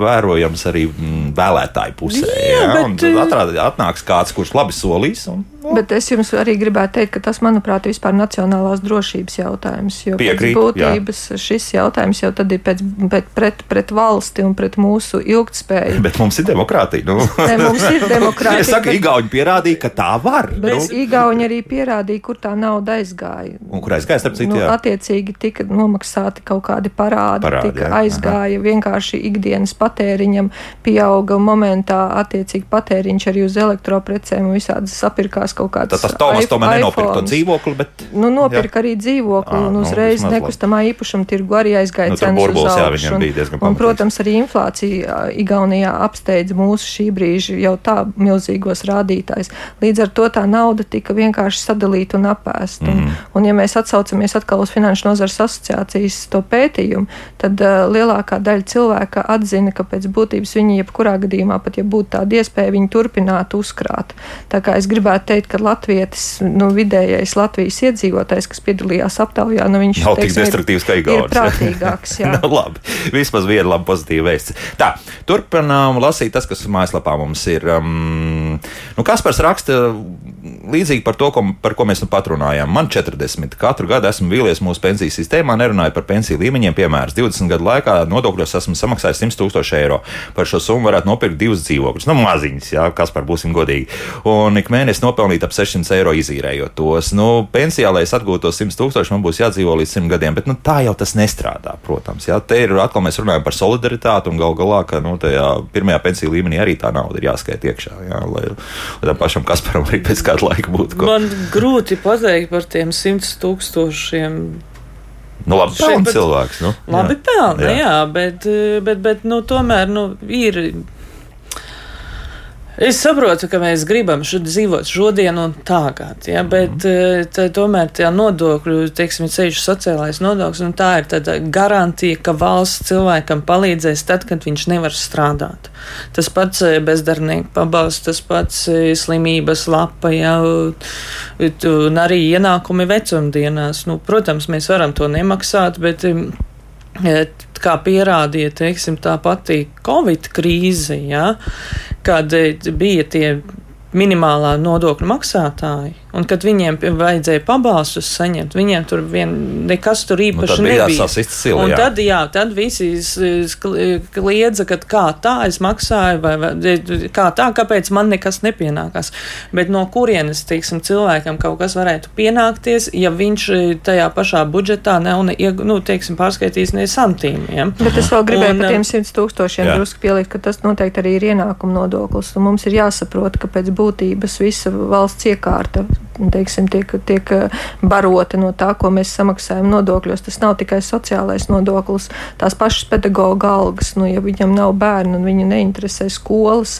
vērojams arī mm, vēlētāju pusē. Jā, ja? bet... Atrād, atnāks kāds, kurš labi solīs. Un, nu. Bet es jums arī gribētu teikt, ka tas, manuprāt, ir vispār nacionālās drošības jautājums. Jo Piekrīt, pēc būtības jā. šis jautājums jau tad ir pēc, pēc, pret, pret valsti un pret mūsu ilgtspēju. Bet mums ir demokrātija. Nu. Ne, mums ir <laughs> demokrātija. ja saka, bet... Igauni pierādīja, ka tā var. Bet Igauni arī pierādīja, kur tā nauda aizgāja. Un kur aizgāja, starp citu, nu, attiecīgi tika nomaksāti kaut kādi parādi, parādi tika jā, aizgāja aha. vienkārši ikdienas patēriņam, pieauga momentā attiecīgi patēriņš arī uz elektroprecēm un visādas sapirkās kaut kādas. Tad tas Tomas tomēr nenopirka to dzīvokli, bet. Nu, nopirka jā. arī dzīvokli un nu, uzreiz nu, nekustamā īpašuma tirgu arī aizgāja nu, cenas burbulis, uz augšu. Jā, un, un, protams, arī inflācija Igaunijā apsteidz mūsu šī brīža jau tā milzīgos rādītājus. Līdz ar to tā nauda tika vienkārši sadalīta un apēsta. Mm. Un, un, ja mēs atsaucamies atkal uz Finanšu nozares asociācijas to pētījumu, tad uh, lielākā daļa cilvēka atzina, ka pēc būtības viņi jebkurā gadījumā, pat ja būtu tāda iespēja, viņi turpinātu uzkrāt. Tā kā es gribētu teikt, ka latvietis, nu, vidējais Latvijas iedzīvotājs, kas piedalījās aptaujā, nu, viņš nav tik destruktīvs kā Igaunijas. Ir prātīgāks, jā. <laughs> nu, labi, vismaz viena laba pozitīva vēsts. Tā, turpinām lasīt tas, kas mājaslapā mums ir. Um, nu, Kaspars raksta līdzīgi par to, ko, par ko mēs nu pat runājām. Man 40. Katru gadu esmu vīlies mūsu pensiju sistēmā, nerunāju par pensiju līmeņiem. Piemēram, 20 gadu laikā nodokļos esmu samaksājis 100 tūkstoši eiro. Par šo summu varētu nopirkt divus dzīvokļus. Nu, maziņas, jā, kas par būsim godīgi. Un ik mēnesi nopelnīt ap 600 eiro izīrējot tos. Nu, pensijā, lai es atgūtu tos 100 tūkstošus, man būs jādzīvo līdz 100 gadiem. Bet nu, tā jau tas nestrādā, protams. Jā. Te ir atkal mēs runājam par solidaritāti un gal galā, ka nu, tajā pirmajā pensiju līmenī arī tā nauda ir jāskaita iekšā. Jā, lai, lai tam pašam Kasparam arī pēc kāda laika būtu. Ko... Man grūti pateikt par tiem simts tūkstošiem. Nu, labi, pelna cilvēks. Nu, labi, pelna, jā. jā, bet, bet, bet nu, tomēr nu, ir Es saprotu, ka mēs gribam šo dzīvot šodien un tagad, ja, bet mm. tā, tomēr tā nodokļu, teiksim, ceļš sociālais nodoklis, un tā ir tāda garantija, ka valsts cilvēkam palīdzēs tad, kad viņš nevar strādāt. Tas pats eh, bezdarbnieku pabalsts, tas pats eh, slimības lapa, ja, un arī ienākumi vecumdienās. Nu, protams, mēs varam to nemaksāt, bet kā pierādīja teiksim, tā pati Covid krīze, ja, kad bija tie minimālā nodokļu maksātāji, Un, kad viņiem vajadzēja pabalstus saņemt, viņiem tur vien, nekas tur nu, īpaši nu, nebija. Sili, un jā. tad, jā, tad visi kliedza, ka kā tā es maksāju, vai, vai kā tā, kāpēc man nekas nepienākās. Bet no kurienes, teiksim, cilvēkam kaut kas varētu pienākties, ja viņš tajā pašā budžetā nav, ne, nu, teiksim, pārskaitījis ne santīmu. Ja? Bet es vēl gribēju un, par tiem 100 tūkstošiem drusku pielikt, ka tas noteikti arī ir ienākuma nodoklis. Un mums ir jāsaprot, ka pēc būtības visa valsts iekārta teiksim, tiek, tiek eh, barota no tā, ko mēs samaksājam nodokļos. Tas nav tikai sociālais nodoklis, tās pašas pedagoģa algas. Nu, ja viņam nav bērnu un viņu neinteresē skolas,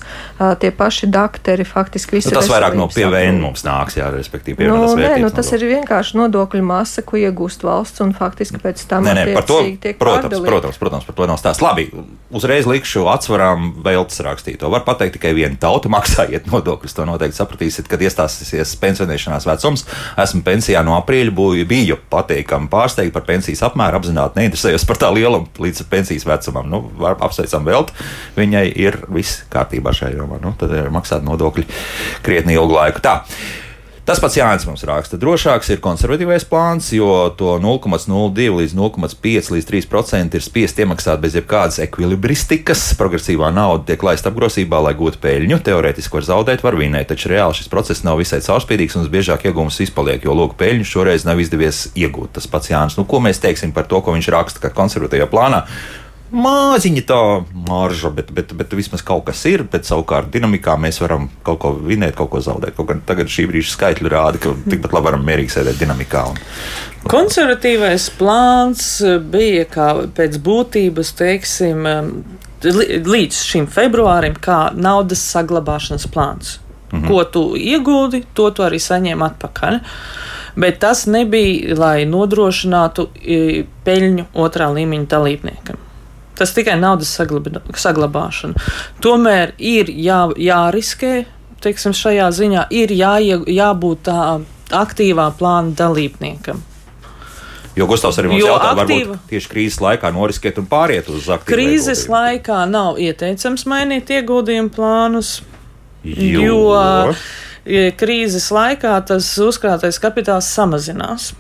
tie paši dakteri faktiski visi. Nu, tas vairāk no PVN mums nāks, jā, respektīvi. Nu, nē, nu, tas ir vienkārši nodokļu masa, ko iegūst valsts un faktiski pēc tam nē, nē, par to, protams, pārdalīt. protams, protams, par to nav stāsts. Labi, uzreiz likšu atsvarām veltes rakstīto. Var pateikt tikai vienu tautu maksājiet nodokļus. To noteikti sapratīsiet, kad iestāsies pensionēšanās vecums. Esmu pensijā no aprīļa, būju, biju patīkami pārsteigts par pensijas apmēru, apzināti neinteresējos par tā lielumu līdz pensijas vecumam. Nu, apsveicam velti, viņai ir viss kārtībā šajā jomā. Nu, tad ir maksāt nodokļi krietni ilgu laiku. Tā. Tas pats Jānis mums raksta. Drošāks ir konservatīvais plāns, jo to 0,02 līdz 0,5 līdz 3% ir spiest iemaksāt bez jebkādas ekvilibristikas. Progresīvā nauda tiek laista apgrozībā, lai gūtu peļņu. Teorētiski var zaudēt, var vinēt, taču reāli šis process nav visai caurspīdīgs un biežāk iegūmus izpaliek, jo lūk, peļņu šoreiz nav izdevies iegūt. Tas pats Jānis. Nu, ko mēs teiksim par to, ko viņš raksta, ka konservatīvajā plānā Māziņa tā marža, bet, bet, bet vismaz kaut kas ir. Bet savukārt dinamikā mēs varam kaut ko vinēt, kaut ko zaudēt. Kaut gan tagad šī brīža skaitļi rāda, ka tikpat labi varam mierīgi sēdēt dinamikā. Un, Konservatīvais plāns bija kā pēc būtības, teiksim, līdz šim februārim, kā naudas saglabāšanas plāns. Mhm. Ko tu iegūdi, to tu arī saņem atpakaļ. Bet tas nebija, lai nodrošinātu peļņu otrā līmeņa dalībniekam. Tas tikai naudas saglabāšana. Tomēr ir jā, jāriskē, teiksim, šajā ziņā ir jā, jābūt tā aktīvā plāna dalībniekam. Jo Gustavs arī mums jautā, aktīva, varbūt tieši krīzes laikā noriskēt un pāriet uz aktīvu. Krīzes ieguldījumu. laikā nav ieteicams mainīt ieguldījumu plānus, jo, jo krīzes laikā tas uzkrātais kapitāls samazinās.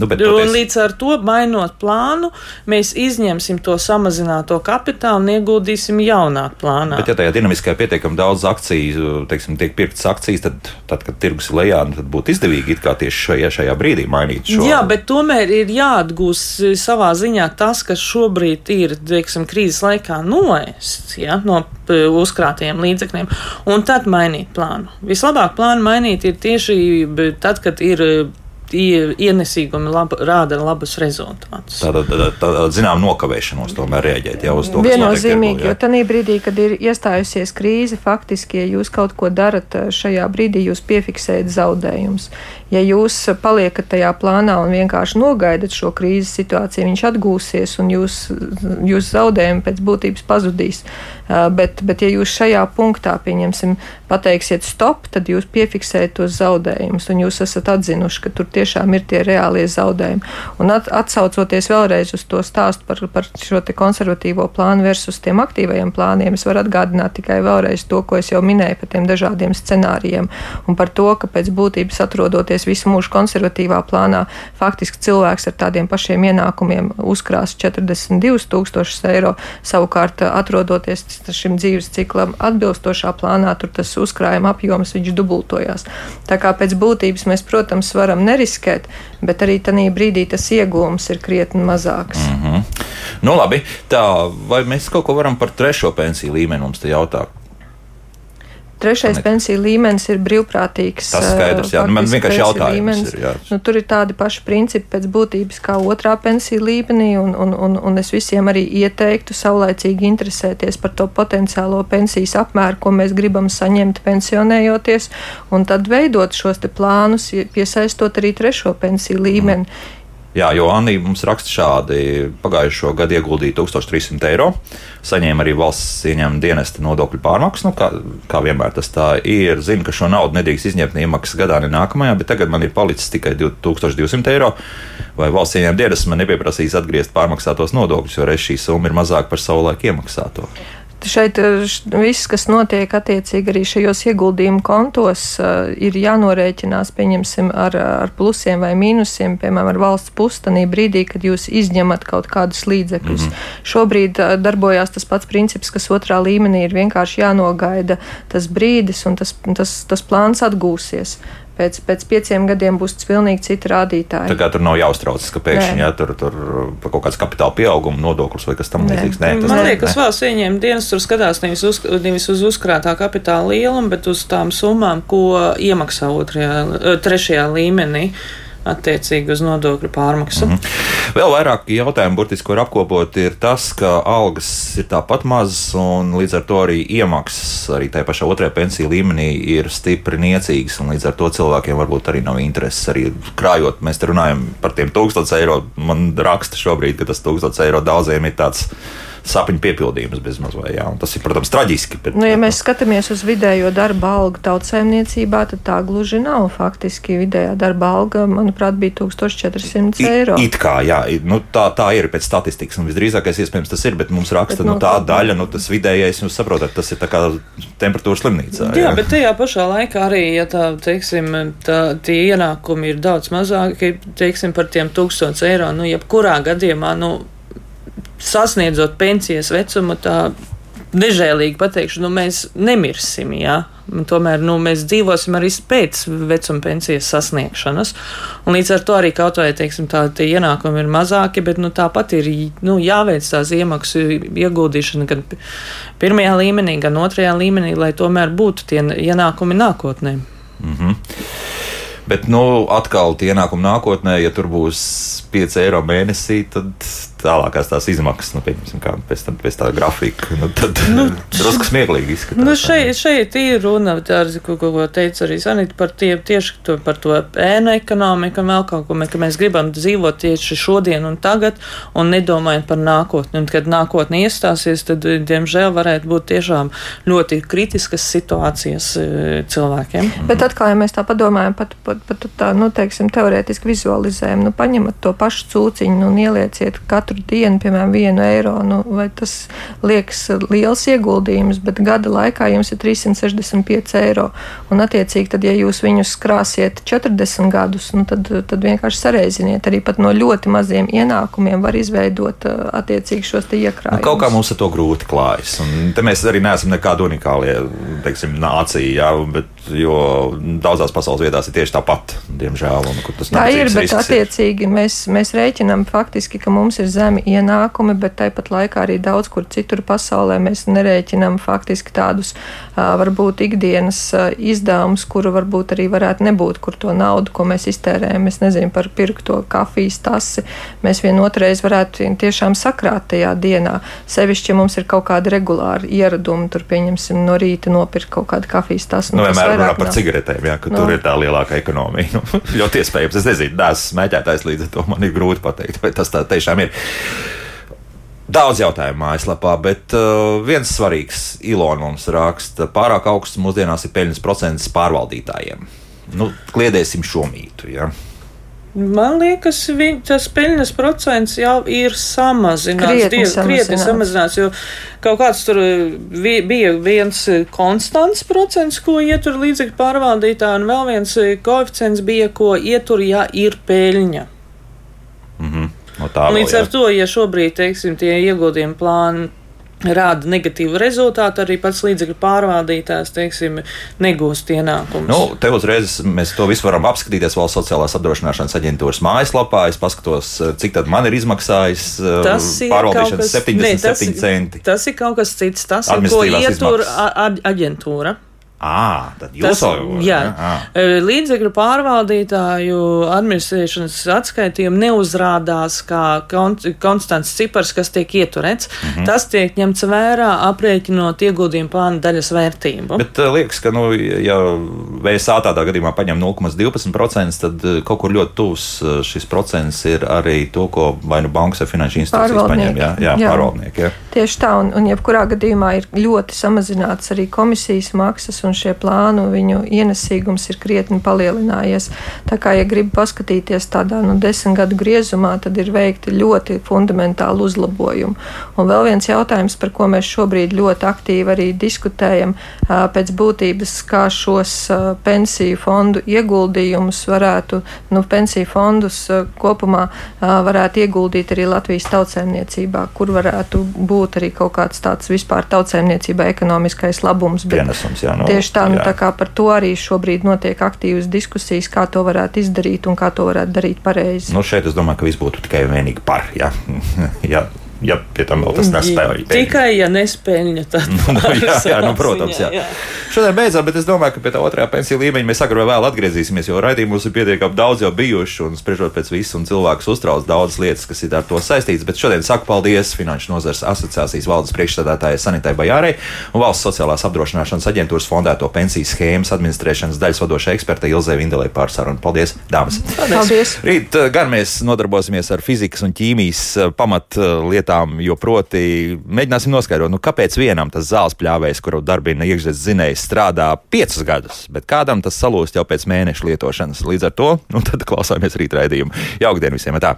Nu, bet, toties... Un līdz ar to, mainot plānu, mēs izņemsim to samazināto kapitālu un ieguldīsim jaunā plānā. Bet, ja tajā dinamiskajā pietiekami daudz akciju, teiksim, tiek pirktas akcijas, tad, tad kad tirgus ir lejā, tad būtu izdevīgi tieši šajā, šajā brīdī mainīt šo. Jā, bet tomēr ir jāatgūst savā ziņā tas, kas šobrīd ir, teiksim, krīzes laikā noēsts ja, no uzkrātajiem līdzekļiem, un tad mainīt plānu. Vislabāk plānu mainīt ir tieši tad, kad ir ienesīgumi lab, rāda labus rezultātus. Tāda, tāda, tāda zinām, nokavēšanos tomēr rēģēt jau uz to. Viennozīmīgi, jo tajā brīdī, kad ir iestājusies krīze, faktiski, ja jūs kaut ko darat šajā brīdī, jūs piefiksējat zaudējumus. Ja jūs paliekat tajā plānā un vienkārši nogaidat šo krīzes situāciju, viņš atgūsies un jūs, jūs zaudējumi pēc būtības pazudīs. Bet, bet ja jūs šajā punktā, pieņemsim, pateiksiet stop, tad jūs piefiksējat tos zaudējumus un jūs esat atzinuši, ka tur tiešām ir tie reālie zaudējumi. Un at, atsaucoties vēlreiz uz to stāstu par, par šo konservatīvo plānu versus tiem aktīvajiem plāniem, es varu atgādināt tikai vēlreiz to, ko es jau minēju par tiem dažādiem scenārijiem un par to, ka pēc būtības atrodoties visu mūžu konservatīvā plānā, faktiski cilvēks ar tādiem pašiem ienākumiem uzkrās 42 tūkstošus eiro. Savukārt, atrodoties šim dzīves ciklam atbilstošā plānā, tur tas uzkrājuma apjoms viņš dubultojās. Tā kā pēc būtības mēs, protams, varam neriskēt, bet arī tajā brīdī tas iegūms ir krietni mazāks. Mm -hmm. Nu, labi, tā, vai mēs kaut ko varam par trešo pensiju līmeni mums te jautāt? Trešais ne... pensiju līmenis ir brīvprātīgs. Tas skaidrs, jā. Nu, man vienkārši jautājums ir. Jā. Nu, tur ir tādi paši principi pēc būtības kā otrā pensiju līmenī, un, un, un, un es visiem arī ieteiktu saulēcīgi interesēties par to potenciālo pensijas apmēru, ko mēs gribam saņemt pensionējoties, un tad veidot šos plānus, piesaistot arī trešo pensiju līmeni. Mm. Jā, jo Anija mums raksta šādi. Pagājušo gadu ieguldīja 1300 eiro, saņēma arī valsts ieņēmuma dienesta nodokļu pārmaksu. Nu, kā, kā vienmēr tas tā ir. Zinu, ka šo naudu nedrīkst izņemt ne iemaksas gadā, ne nākamajā, bet tagad man ir palicis tikai 2200 eiro. Vai valsts ieņēmuma dienests man nepieprasīs atgriezt pārmaksātos nodokļus, jo reiz šī summa ir mazāka par savulaik iemaksāto? Šeit eh, viss, kas notiek attiecīgi arī šajos ieguldījumu kontos, eh, ir jānorēķinās, pieņemsim, ar, ar plusiem vai mīnusiem, piemēram, ar valsts pustanī brīdī, kad jūs izņemat kaut kādus līdzekļus. Mm -hmm. Šobrīd eh, darbojās tas pats princips, kas otrā līmenī ir vienkārši jānogaida tas brīdis un tas, tas, tas plāns atgūsies pēc, pēc pieciem gadiem būs pilnīgi citi rādītāji. Tā kā tur nav jāuztraucas, ka pēkšņi jā, tur, tur par kaut kāds kapitāla pieauguma nodoklis vai kas tam līdzīgs. Nē, tas Man liekas, valsts ieņēmuma dienas tur skatās nevis uz, nevis uz uzkrātā kapitāla lielumu, bet uz tām summām, ko iemaksā otrajā, trešajā līmenī attiecīgi uz nodokļu pārmaksu. Mm -hmm. Vēl vairāk jautājumu, burtiski, ko apkopot, ir tas, ka algas ir tāpat mazas, un līdz ar to arī iemaksas arī tajā pašā otrajā pensiju līmenī ir stipri niecīgas, un līdz ar to cilvēkiem varbūt arī nav intereses arī krājot. Mēs te runājam par tiem 1000 eiro. Man raksta šobrīd, ka tas 1000 eiro daudziem ir tāds sapņu piepildījums bezmaz vai jā. Un tas ir, protams, traģiski. Bet, nu, ja mēs skatāmies uz vidējo darba algu tautsēmniecībā, tad tā gluži nav. Faktiski vidējā darba alga, manuprāt, bija 1400 eiro. It, it kā, jā, nu, tā, tā ir pēc statistikas, un visdrīzākais iespējams tas ir, bet mums raksta, bet, nu, nu, tā daļa, nu, tas vidējais, jūs saprotat, tas ir tā kā temperatūras slimnīcā. Jā, jā, bet tajā pašā laikā arī, ja tā, teiksim, tā, tie ienākumi ir daudz mazāki, teiksim, par tiem 1000 eiro, nu, jebkurā gadījumā, nu, sasniedzot pensijas vecumu, tā nežēlīgi pateikšu, nu, mēs nemirsim. Jā. Tomēr nu, mēs dzīvosim arī pēc vecuma pensijas sasniegšanas. Un līdz ar to arī kaut vai teiksim, tā, ienākumi ir mazāki, bet nu, tāpat ir nu, jāveic tās iemaksu ieguldīšana gan pirmajā līmenī, gan otrajā līmenī, lai tomēr būtu tie ienākumi nākotnē. Mm -hmm. Bet, nu, atkal tie ienākumi nākotnē, ja tur būs 5 eiro mēnesī, tad tālākās tās izmaksas, nu, pieņemsim, kā pēc, tam, pēc tā grafika, nu, tad nu, <laughs> drusku smieklīgi izskatās. Nu, šeit, šeit ir runa, ar, ko, ko, ko teica arī Sanita, par tie, tieši to, par to ēnu ekonomiku un vēl kaut ko, ka mēs gribam dzīvot tieši šodien un tagad un nedomājam par nākotni. Un, kad nākotni iestāsies, tad, diemžēl, varētu būt tiešām ļoti kritiskas situācijas e, cilvēkiem. Bet atkal, ja mēs tā padomājam, pat, pat, pat tā, nu, teiksim, teorētiski vizualizējam, nu, paņemat to pašu cūciņu un ielieciet katru katru dienu, piemēram, vienu eiro, nu, vai tas liekas liels ieguldījums, bet gada laikā jums ir 365 eiro. Un, attiecīgi, tad, ja jūs viņus krāsiet 40 gadus, nu, tad, tad vienkārši sareiziniet. Arī no ļoti maziem ienākumiem var izveidot attiecīgi šos iekrājumus. Nu, kaut kā mums ar to grūti klājas. Un te mēs arī neesam nekādi unikālie, teiksim, nācija, jā, bet jo daudzās pasaules vietās ir tieši tāpat, diemžēl. Un, Tā ir, bet attiecīgi ir. mēs, mēs rēķinām faktiski, ka mums ir zemi ienākumi, bet tāpat laikā arī daudz kur citur pasaulē mēs nerēķinām faktiski tādus varbūt ikdienas izdevumus, kuru varbūt arī varētu nebūt, kur to naudu, ko mēs iztērējam, es nezinu, par pirkto kafijas tasi, mēs vienotreiz varētu tiešām sakrāt tajā dienā. Sevišķi, ja mums ir kaut kādi regulāri ieradumi, tur pieņemsim no rīta nopirkt kaut kādu kafijas tasu. Nu, vienmēr runā par cigaretēm, jā, ka no. tur ir tā lielākā ekonomija. <laughs> Nu, ļoti iespējams, es nezinu, neesmu smēķētājs, līdz ar to man ir grūti pateikt, vai tas tā tiešām ir. Daudz jautājumu mājaslapā, bet uh, viens svarīgs Ilona mums raksta, pārāk augsts mūsdienās ir peļņas procents pārvaldītājiem. Nu, kliedēsim šo mītu. Ja? Man liekas, viņ, tas peļņas procents jau ir samazināts. Krietni, Diev, krietni samazināts, jo kaut kāds tur vi, bija viens konstants procents, ko ietur līdzekļu pārvaldītāji, un vēl viens koeficients bija, ko ietur, ja ir peļņa. Mm -hmm. No tā, Līdz ar to, ja šobrīd, teiksim, tie ieguldījumi plāni rāda negatīvu rezultātu, arī pats līdzekļu pārvaldītājs, teiksim, negūst ienākumus. Nu, te uzreiz mēs to visu varam apskatīties valsts sociālās apdrošināšanas aģentūras mājaslapā. Es paskatos, cik tad man ir izmaksājis tas pārvaldīšanas kas, 77 ne, tas, centi. Tas ir kaut kas cits, tas ir ko ietur aģentūra. À, tad jūs jau esat. Līdzekļu pārvaldītāju administrēšanas atskaitījumi neuzrādās kā konstants cipars, kas tiek ieturēts. Mm -hmm. Tas tiek ņemts vērā aprēķinot ieguldījumu plāna daļas vērtību. Bet liekas, ka, nu, ja VSA tādā gadījumā paņem 0,12%, tad kaut kur ļoti tuvs šis procents ir arī to, ko vai nu bankas vai finanšu institūcijas paņem. Jā, jā, jā. pārvaldnieki. Jā. Tieši tā, un, un jebkurā gadījumā ir ļoti samazināts arī komisijas maksas un šie plānu, viņu ienesīgums ir krietni palielinājies. Tā kā, ja grib paskatīties tādā nu, desmit gadu griezumā, tad ir veikti ļoti fundamentāli uzlabojumi. Un vēl viens jautājums, par ko mēs šobrīd ļoti aktīvi arī diskutējam, pēc būtības, kā šos pensiju fondu ieguldījumus varētu, nu, pensiju fondus kopumā varētu ieguldīt arī Latvijas tautsēmniecībā, kur varētu būt arī kaut kāds tāds vispār tautsēmniecībā ekonomiskais labums. Pienesums, jā, no, tieši tā, nu, tā kā par to arī šobrīd notiek aktīvas diskusijas, kā to varētu izdarīt un kā to varētu darīt pareizi. Nu, šeit es domāju, ka viss būtu tikai un vienīgi par. Ja? <laughs> ja ja pie tam vēl tas nespēja. Tikai, ja nespēļņa, tad. <laughs> nu, jā, jā, nu, protams, jā. jā. Šodien beidzām, bet es domāju, ka pie tā otrā pensiju līmeņa mēs agrāk vēl atgriezīsimies, jo raidījumos ir pietiekami daudz jau bijuši un spriežot pēc visu, un cilvēkus uztrauc daudzas lietas, kas ir ar to saistītas. Bet šodien saku paldies Finanšu nozares asociācijas valdes priekšstādātājai Sanitai Bajārai un Valsts sociālās apdrošināšanas aģentūras fondēto pensiju schēmas administrēšanas daļas vadošai ekspertei Ilzai Vindelē par sarunu. Paldies, dāmas! Paldies! Rīt eh, gan mēs nodarbosimies ar fizikas un ķīmijas eh, pamatlietām lietām, jo proti mēģināsim noskaidrot, nu, kāpēc vienam tas zāles pļāvējs, kuru darbina iekšzemes zinējs, strādā piecus gadus, bet kādam tas salūst jau pēc mēneša lietošanas. Līdz ar to nu, <laughs> klausāmies rīt raidījumu. Jauktdien visiem! Tā.